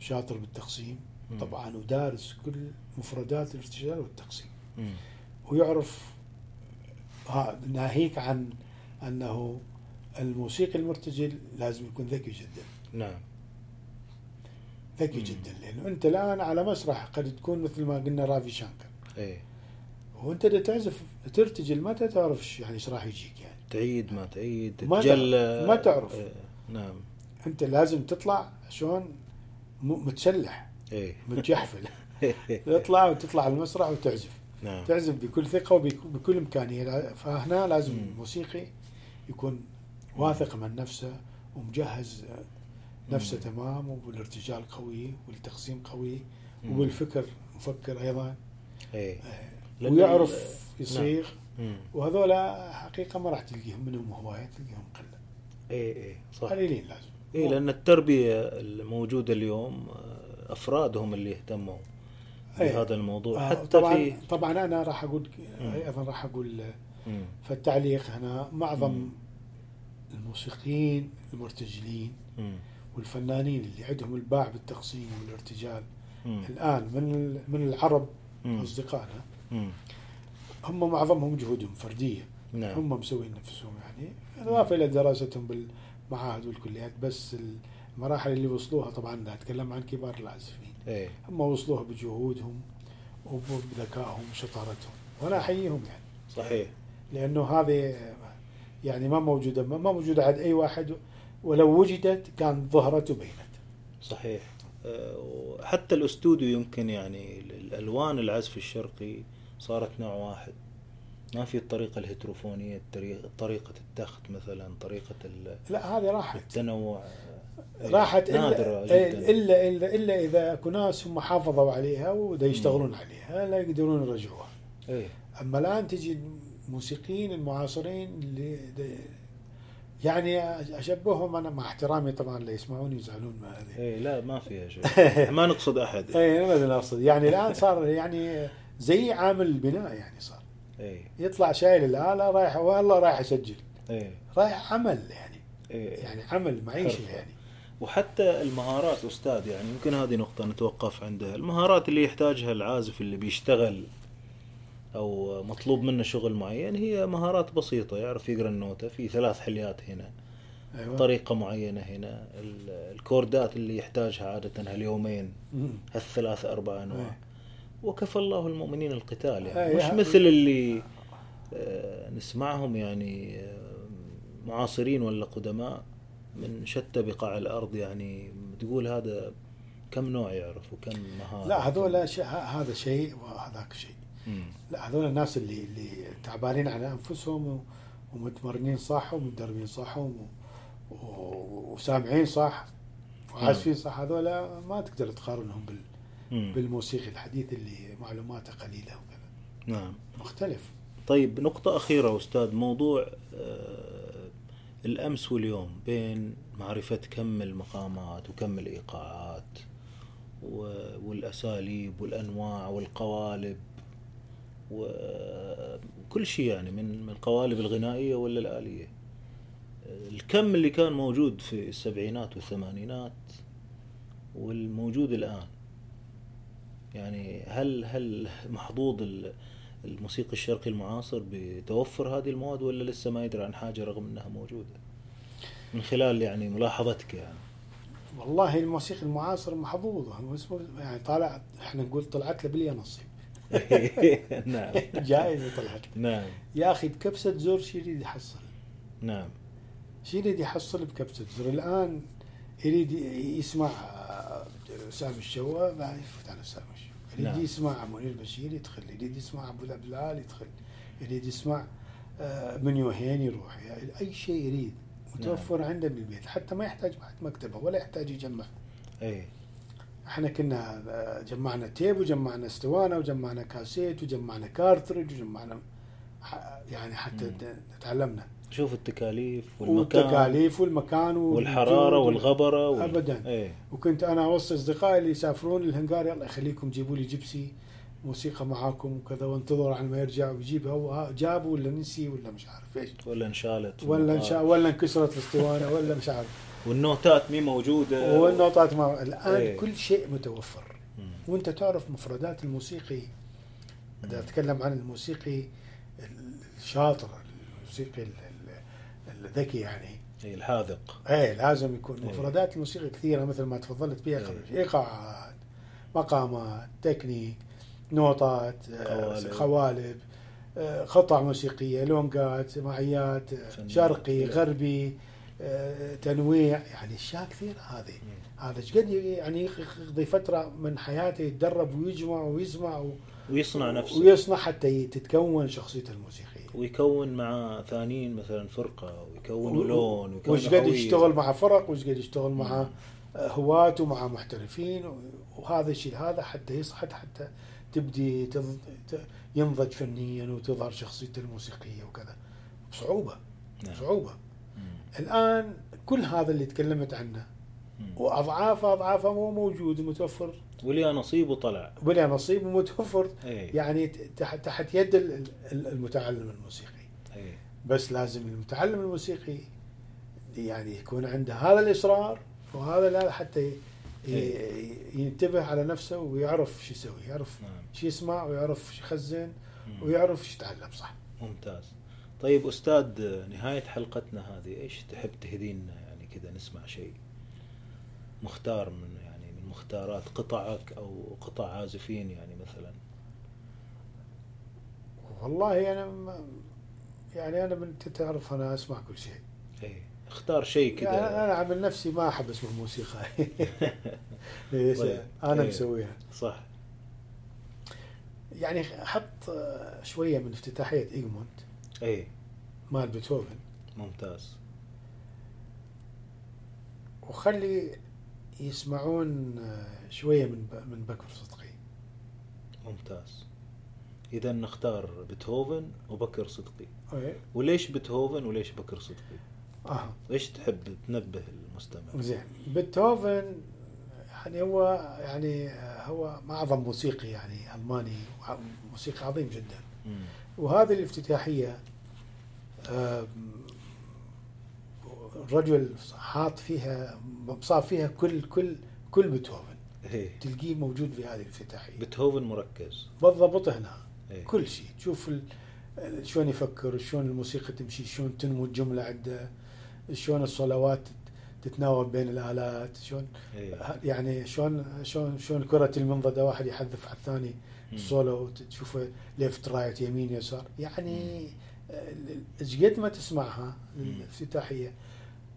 شاطر بالتقسيم. مم. طبعا ودارس كل مفردات الارتجال والتقسيم. مم. ويعرف ناهيك عن أنه الموسيقي المرتجل لازم يكون ذكي جدا. نعم. ذكي مم. جدا لأنه أنت الآن على مسرح قد تكون مثل ما قلنا رافي شانكر. إيه. وأنت تعزف ترتجل ما تعرف يعني إيش راح يجيك يعني. تعيد ما تعيد ما تجل تعرف- ما تعرف. إيه. نعم. أنت لازم تطلع شلون متسلح إيه. متجحفل. تطلع وتطلع على المسرح وتعزف. نعم. تعزف بكل ثقة وبكل إمكانية. فهنا لازم مم. الموسيقي يكون واثق من نفسه ومجهز نفسه تمام وبالارتجال قوي والتقسيم قوي مم. وبالفكر مفكر أيضا. إيه. لأن ويعرف يصيغ. مم. وهذولا حقيقة ما راح تلقيهم منهم هواية تلقيهم قلة إيه إيه صح قليلين لازم إيه لأن التربية الموجودة اليوم آه، افراد هم اللي اهتموا إيه. بهذا الموضوع آه، حتى طبعا في طبعا أنا راح أقول. أيضا راح أقول مم. في التعليق هنا معظم مم. الموسيقيين المرتجلين مم. والفنانين اللي عندهم الباع بالتقسيم والارتجال مم. الآن من من العرب. أصدقائنا. هم معظمهم جهودهم فردية. نعم. هم مسوين نفسهم يعني. إضافة إلى دراستهم بالمعاهد والكليات بس المراحل اللي وصلوها طبعا لا أتكلم عن كبار العازفين. إيه. هم وصلوها بجهودهم وبذكائهم وشطارتهم. وأنا أحييهم يعني. صحيح. لأنه هذه يعني ما موجودة ما موجودة عند أي واحد. ولو وجدت كان ظهرت وبينت صحيح. آه، وحتى الأستوديو يمكن يعني ال- الألوان العزف الشرقي صارت نوع واحد. ما في الطريقة الهيتروفونية الطريقة طريقة التخت مثلا طريقة ال- لا هذه راحت. التنوع. راحت نادرة الا جدا. الا, إلا إذا أكو ناس هم حافظوا عليها ودا يشتغلون عليها لا يقدرون يرجعوها. إيه أما الآن تجي الموسيقيين المعاصرين اللي يعني أشبههم أنا مع احترامي طبعا اللي يسمعوني يزعلون من هذه. إيه لا ما فيها شيء. ما نقصد أحد. إي ما اقصد يعني الآن صار يعني زي عامل البناء يعني صار. إيه. يطلع شايل الآلة رايح والله رايح اسجل إيه. رايح عمل يعني. إيه. يعني عمل معيشة حرفة. يعني. وحتى المهارات أستاذ يعني يمكن هذه نقطة نتوقف عندها، المهارات اللي يحتاجها العازف اللي بيشتغل أو مطلوب منه شغل معين هي مهارات بسيطة. يعرف يقرأ النوتة في ثلاث حليات هنا، أيوه. طريقة معينة هنا، ال- الكوردات اللي يحتاجها عادة هاليومين. هالثلاث أربع أنواع. إيه. وكفى الله المؤمنين القتال يعني. مش يا- مثل اللي آه، نسمعهم يعني آه، معاصرين ولا قدماء من شتى بقاع الأرض يعني؟ تقول هذا كم نوع يعرف وكم مهارة؟ لا هذول شيء هذا شيء وهذاك شيء. مم. لا هذول الناس اللي اللي تعبانين على أنفسهم ومتمرنين صح ومتدربين صح و- و- وسامعين صح وعازفين صح هذول ما تقدر تقارنهم بال مم. بالموسيقي الحديث اللي معلوماته قليلة وكذا. نعم. مختلف. طيب نقطة أخيرة أستاذ موضوع آه، الأمس واليوم بين معرفة كم المقامات وكم الإيقاعات والأساليب والأنواع والقوالب وكل شيء يعني من من القوالب الغنائية ولا الآلية. الكم اللي كان موجود في السبعينات والثمانينات والموجود الآن يعني هل هل محظوظ ال- الموسيقى الشرقي المعاصر بتوفر هذه المواد ولا لسه ما يدري عن حاجة رغم إنها موجودة؟ من خلال يعني ملاحظتك يعني. والله الموسيقى المعاصر اسمه يعني طالع إحنا نقول طلعت له بلي نصيب. نعم. جائزه طلعت له. نعم. يا أخي بكبسة زور شو يريد يحصل؟ نعم. شو يريد يحصل بكبسة زور؟ الآن يريد يسمع سامي الشوا ما يفوت على سامي الشوا يريد نعم. يسمع منير بشير يدخل يريد يسمع أبو عبد العال يدخل يريد يسمع آه، من يوهين يروح. يعني أي شيء يريد متوفر عنده بالبيت حتى ما يحتاج بعد مكتبة ولا يحتاج يجمع. اي إحنا كنا آه، جمعنا tape وجمعنا اسطوانه وجمعنا كاسيت وجمعنا cartridge وجمعنا يعني حتى مم. تعلمنا. شوف التكاليف والمكان والتكاليف والمكان والحرارة. والغبرة وال... أبداً. إيه وكنت أنا أوصي أصدقائي اللي يسافرون لهنغاريا يلا خليكم جيبوا لي gypsy موسيقى معاكم وكذا وانتظر على ما يرجع ويجيب هو جابه ولا نسي ولا مش عارف إيش ولا انشالت ولا المطار. انشاء ولا انكسرت الاسطوانه ولا مش عارف والنوتات مي موجودة والنوتات ما الآن إيه. كل شيء متوفر مم. وأنت تعرف مفردات الموسيقي إذا أتكلم عن الموسيقي الشاطر الموسيقي ال- ال- الذكي يعني أي الحاذق إيه لازم يكون إيه. مفردات الموسيقى كثيرة مثل ما تفضلت بها إيه. قبل إيقاعات مقامات تكنيك نوطات آه، قوالب. خوالب آه، قطع موسيقية لونجات معيات آه،. شرقي إيه. غربي تنويع يعني أشياء كثيرة هذه مم. هذا إيش قد يعني يقضي فترة من حياته يتدرب ويجمع ويسمع و... ويصنع نفسه ويصنع حتى تتكون شخصيته الموسيقيه ويكون مع ثانيين مثلا فرقة ويكونوا و- لون ويكونوا وش قد. يشتغل مع فرق وش قد يشتغل مع مم. هواة ومع محترفين وهذا الشيء هذا حتى يصعد حتى تبدي تض... ينضج فنيا وتظهر شخصيته الموسيقية وكذا بصعوبة نعم. صعوبه مم. الآن كل هذا اللي تكلمت عنه. واضعافه اضعافه مو موجود ومتوفر ولي نصيب وطلع. ولا نصيب ومتوفر. اي يعني تحت تحت يد ال- ال- المتعلم الموسيقي. اي بس لازم المتعلم الموسيقي يعني يكون عنده هذا الإصرار وهذا لا حتى ي- ينتبه على نفسه ويعرف شو يسوي يعرف نعم. شو يسمع ويعرف شو يخزن. ويعرف شو يتعلم صح. ممتاز. طيب أستاذ نهاية حلقتنا هذه إيش تحب تهدينا؟ يعني كذا نسمع شيء. مختار من يعني من مختارات قطعك أو قطع عازفين يعني مثلا؟ والله أنا ما يعني أنا من تعرف أنا أسمع كل شيء. اي اختار شيء يعني كذا أنا عن نفسي ما أحب أسمع موسيقى. ليش؟ طيب. أنا إيه. مسويها. صح. يعني حط شوية من افتتاحية إيجمونت. اي مال بيتهوفن. ممتاز. وخلي يسمعون شوية من من بكر صدقي. ممتاز. إذا نختار بيتهوفن وبكر صدقي. إيه. وليش بيتهوفن وليش بكر صدقي؟ آه. إيش تحب تنبه المستمع؟ زين. بيتهوفن يعني هو يعني هو اعظم موسيقي يعني ألماني موسيقى عظيم جدا. مم. وهذه الافتتاحية الرجل حاط فيها صار فيها كل كل كل بيتهوفن. إيه. تلقيه موجود في هذه الافتتاحيه بيتهوفن مركز. بالضبط هنا. إيه. كل شيء. تشوف شلون يفكر شلون الموسيقى تمشي شلون تنمو الجملة عنده شلون الصولوات تتناوب بين الآلات شلون إيه. يعني شلون شلون شلون كرة المنضده واحد يحذف على الثاني مم. السولو تشوفه left right يمين يسار. يعني إيش قد ما تسمعها. الافتتاحيه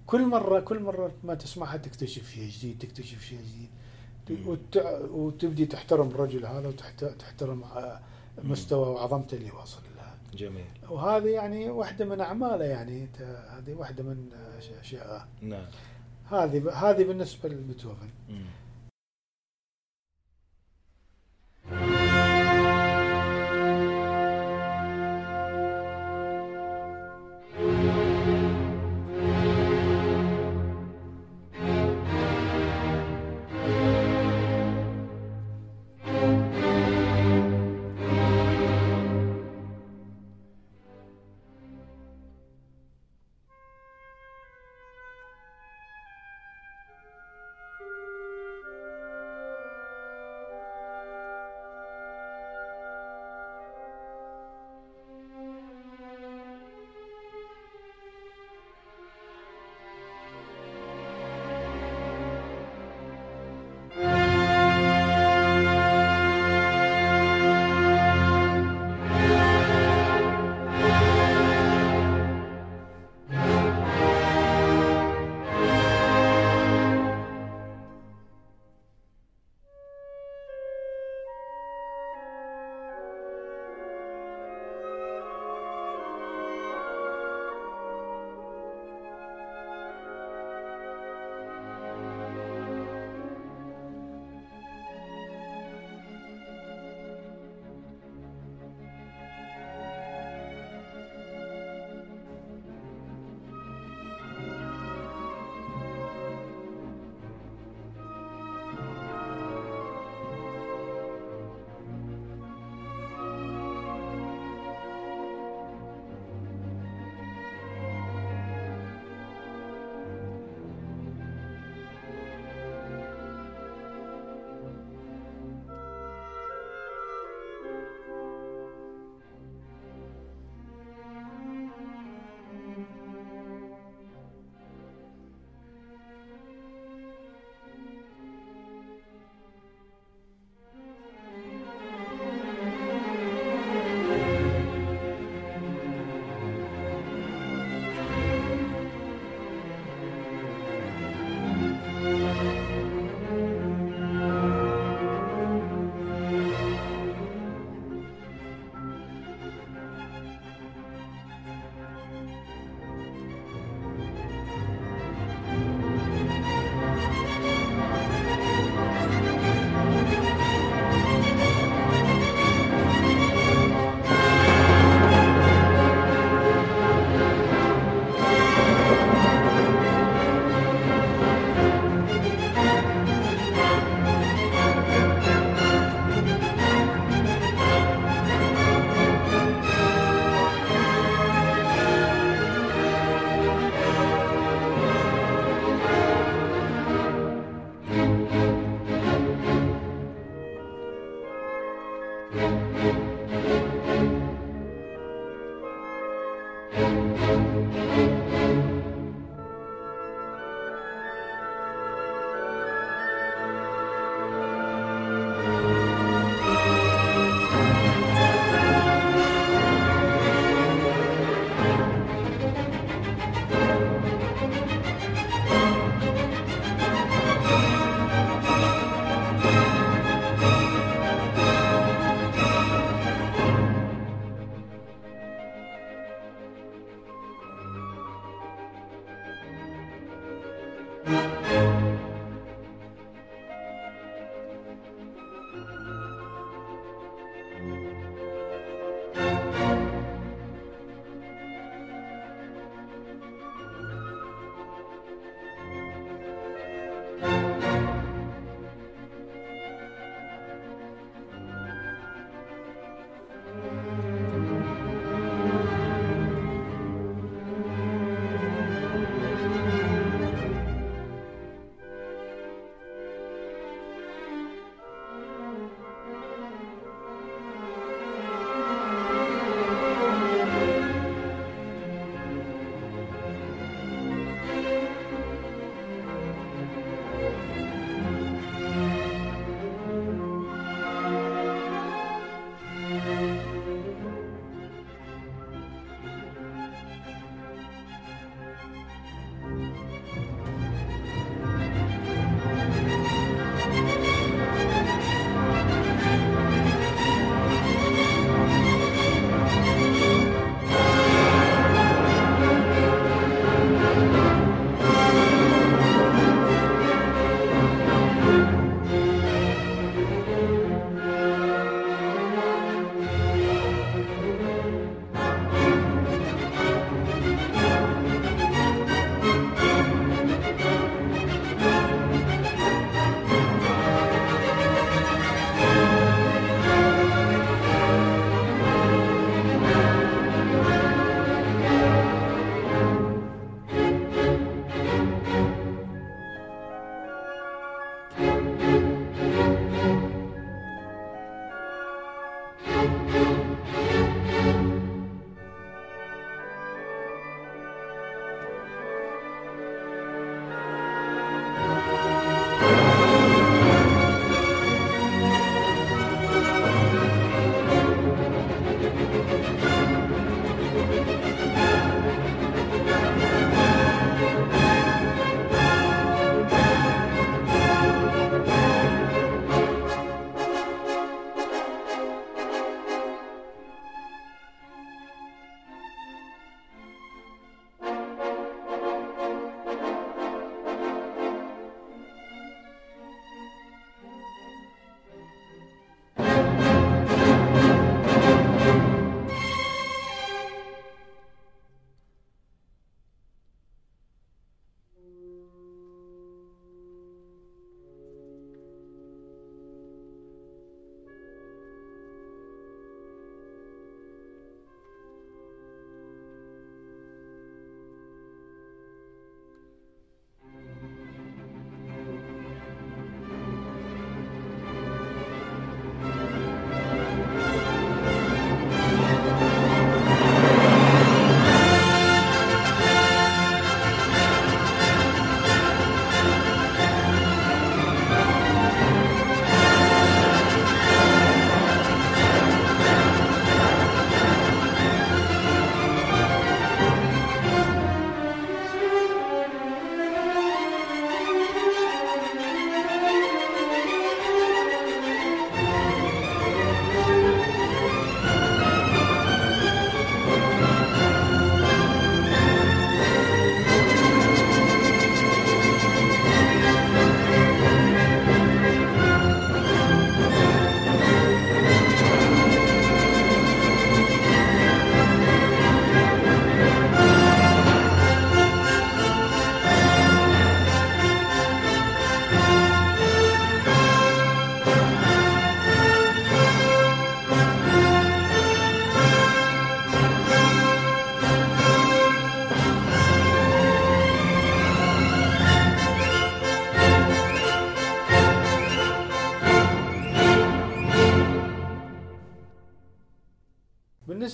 كل مره كل مرة ما تسمعها تكتشف شيء جديد تكتشف شيء جديد. وتبدي تحترم الرجل هذا وتحترم مستوى وعظمته اللي واصل لها جميل. وهذه يعني واحدة من أعماله يعني. ت- هذه واحدة من أشياء. نعم. هذه هذه بالنسبة لبيتهوفن.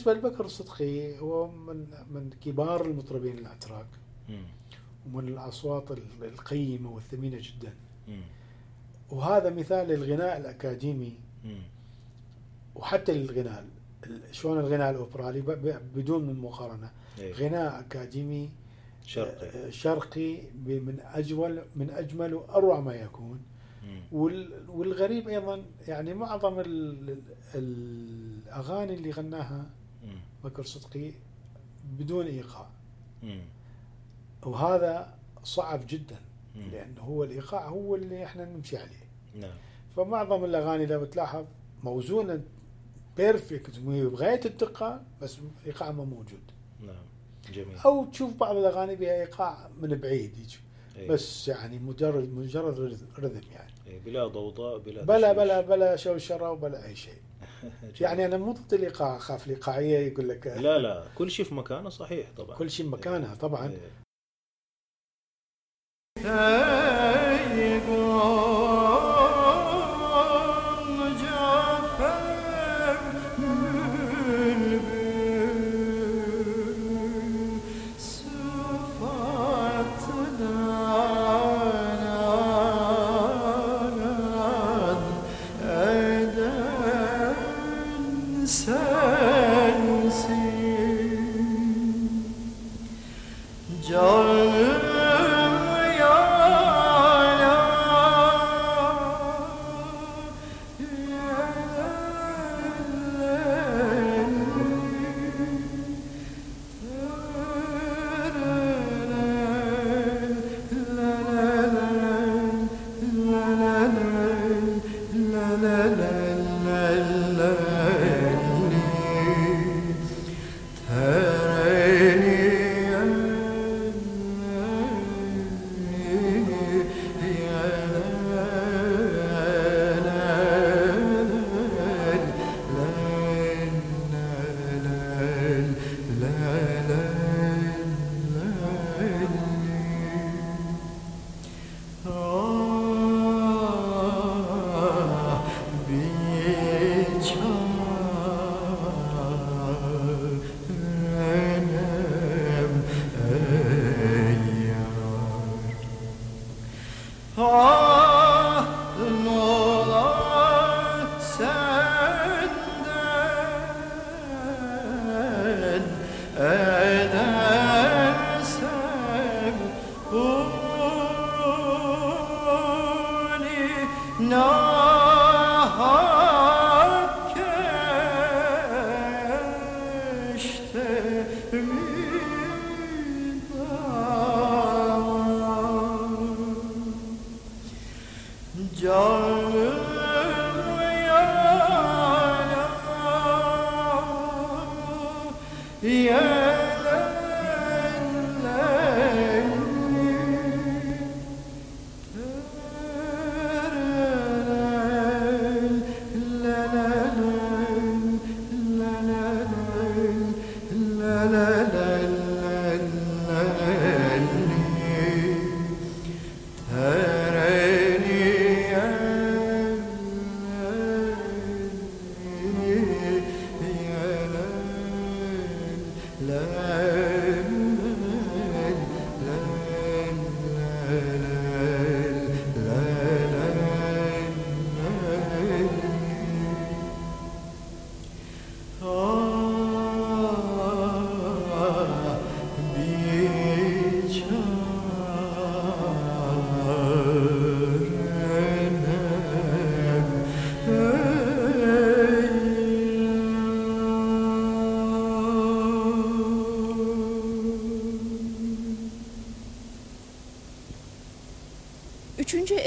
بالنسبة لبكر الصدقي هو من من كبار المطربين الأتراك. ومن الأصوات القيمة والثمينة جدا. وهذا مثال للغناء الأكاديمي. وحتى للغناء. شلون الغناء الأوبرالي؟ بدون مقارنة. إيه. غناء أكاديمي شرقي. آه، شرقي من اجمل من أجمل وأروع ما يكون. وال- والغريب أيضا يعني معظم ال- ال- الأغاني اللي غناها. بكر صدقي بدون إيقاع. مم. وهذا صعب جدا لأنه هو الإيقاع هو اللي إحنا نمشي عليه. نعم. فمعظم الأغاني لو تلاحظ موزونه بيرفكت بغاية الدقة بس إيقاع ما موجود. نعم. جميل. أو تشوف بعض الأغاني بها إيقاع من بعيد يجي. إيه. بس يعني مجرد مجرد رذم يعني. إيه، بلا ضوضاء بلا بلا. بلا بلا شوشرة وبلا أي شيء. يعني أنا مو ضد الايقاع أخاف الايقاعيه يقول لك لا لا كل شيء في مكانه صحيح طبعا كل شيء مكانها طبعا إيه.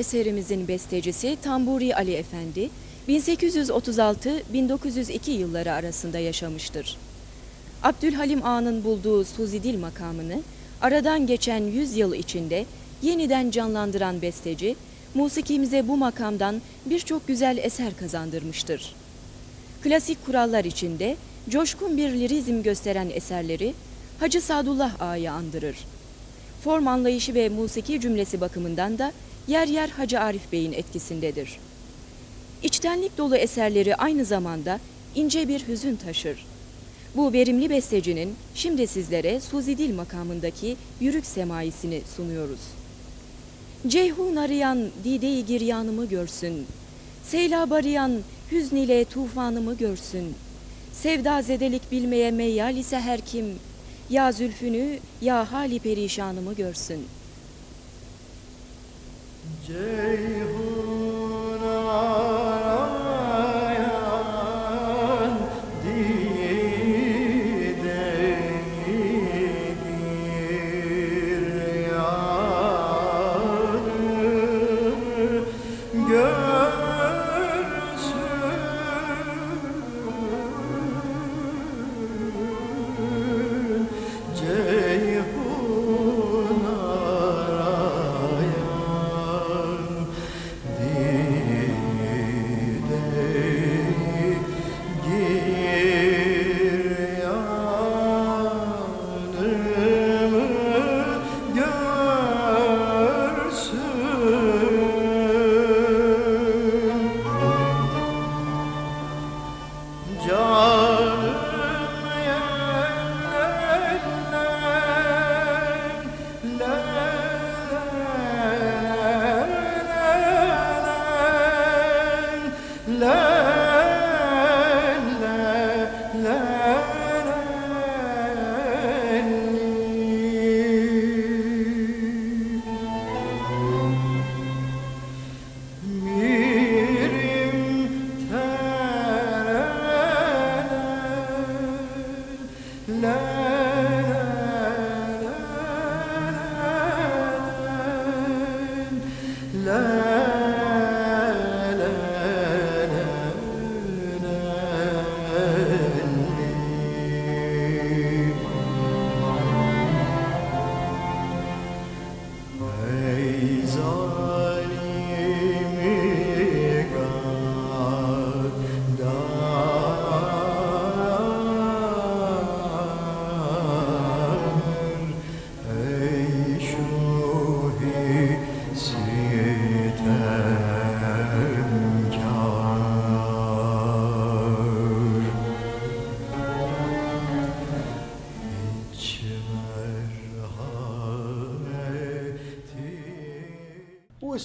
Eserimizin bestecisi Tamburi Ali Efendi, 1836-1902 yılları arasında yaşamıştır. Abdülhalim Ağa'nın bulduğu Suzidil makamını aradan geçen 100 yıl içinde yeniden canlandıran besteci, musikimize bu makamdan birçok güzel eser kazandırmıştır. Klasik kurallar içinde coşkun bir lirizm gösteren eserleri Hacı Sadullah Ağa'yı andırır. Form anlayışı ve musiki cümlesi bakımından da yer yer Hacı Arif Bey'in etkisindedir. İçtenlik dolu eserleri aynı zamanda ince bir hüzün taşır. Bu verimli bestecinin şimdi sizlere Suzidil makamındaki yürük semaisini sunuyoruz. Ceyhun arayan dide-i giryanımı görsün. Seylab arayan hüzn ile tufanımı görsün. Sevda zedelik bilmeye meyyal ise her kim, ya zülfünü ya hali perişanımı görsün.'' Ceyhuna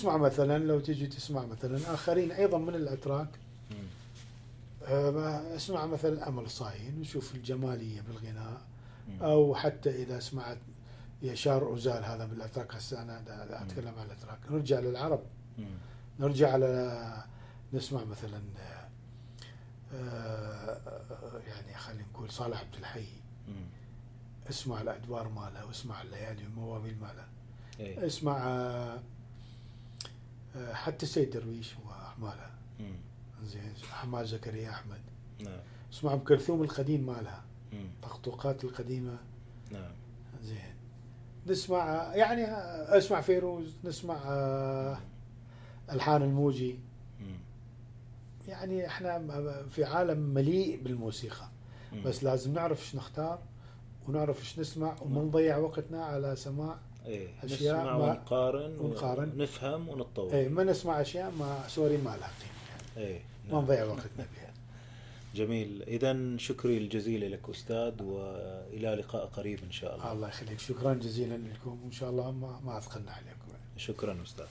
واسمع مثلا لو تجي تسمع مثلا آخرين أيضا من الأتراك آه، اسمع مثلا أمل صاين وشوف الجمالية بالغناء أو حتى إذا سمعت يشار أوزال هذا من الاتراك هسه أنا أتكلم عن الأتراك. نرجع للعرب. نرجع على نسمع مثلا آه، يعني خلينا نقول صالح عبد الحي. اسمع الأدوار ماله واسمع الليالي والمواويل ماله. إيه. اسمع آه، حتى سيد درويش واحمالها زين حماد زكريا أحمد. نعم. اسمع أم كلثوم القديم مالها. طقطقات القديمة. نعم. زين. نسمع يعني اسمع فيروز نسمع آه، ألحان الموجي. يعني إحنا في عالم مليء بالموسيقى. بس لازم نعرف إيش نختار ونعرف إيش نسمع وما نعم. نضيع وقتنا على سماع إيه أشياء نسمع ما ونقارن ونقارن. ونفهم ونتطور. إيه ما نسمع أشياء ما سوري ما لها قيمه إيه ما نعم. نضيع وقتنا فيها جميل. اذا شكري الجزيل لك أستاذ وإلى لقاء قريب إن شاء الله. الله يخليك. شكرا جزيلا لكم. وان شاء الله ما ما أثقلنا عليكم. شكرا أستاذ.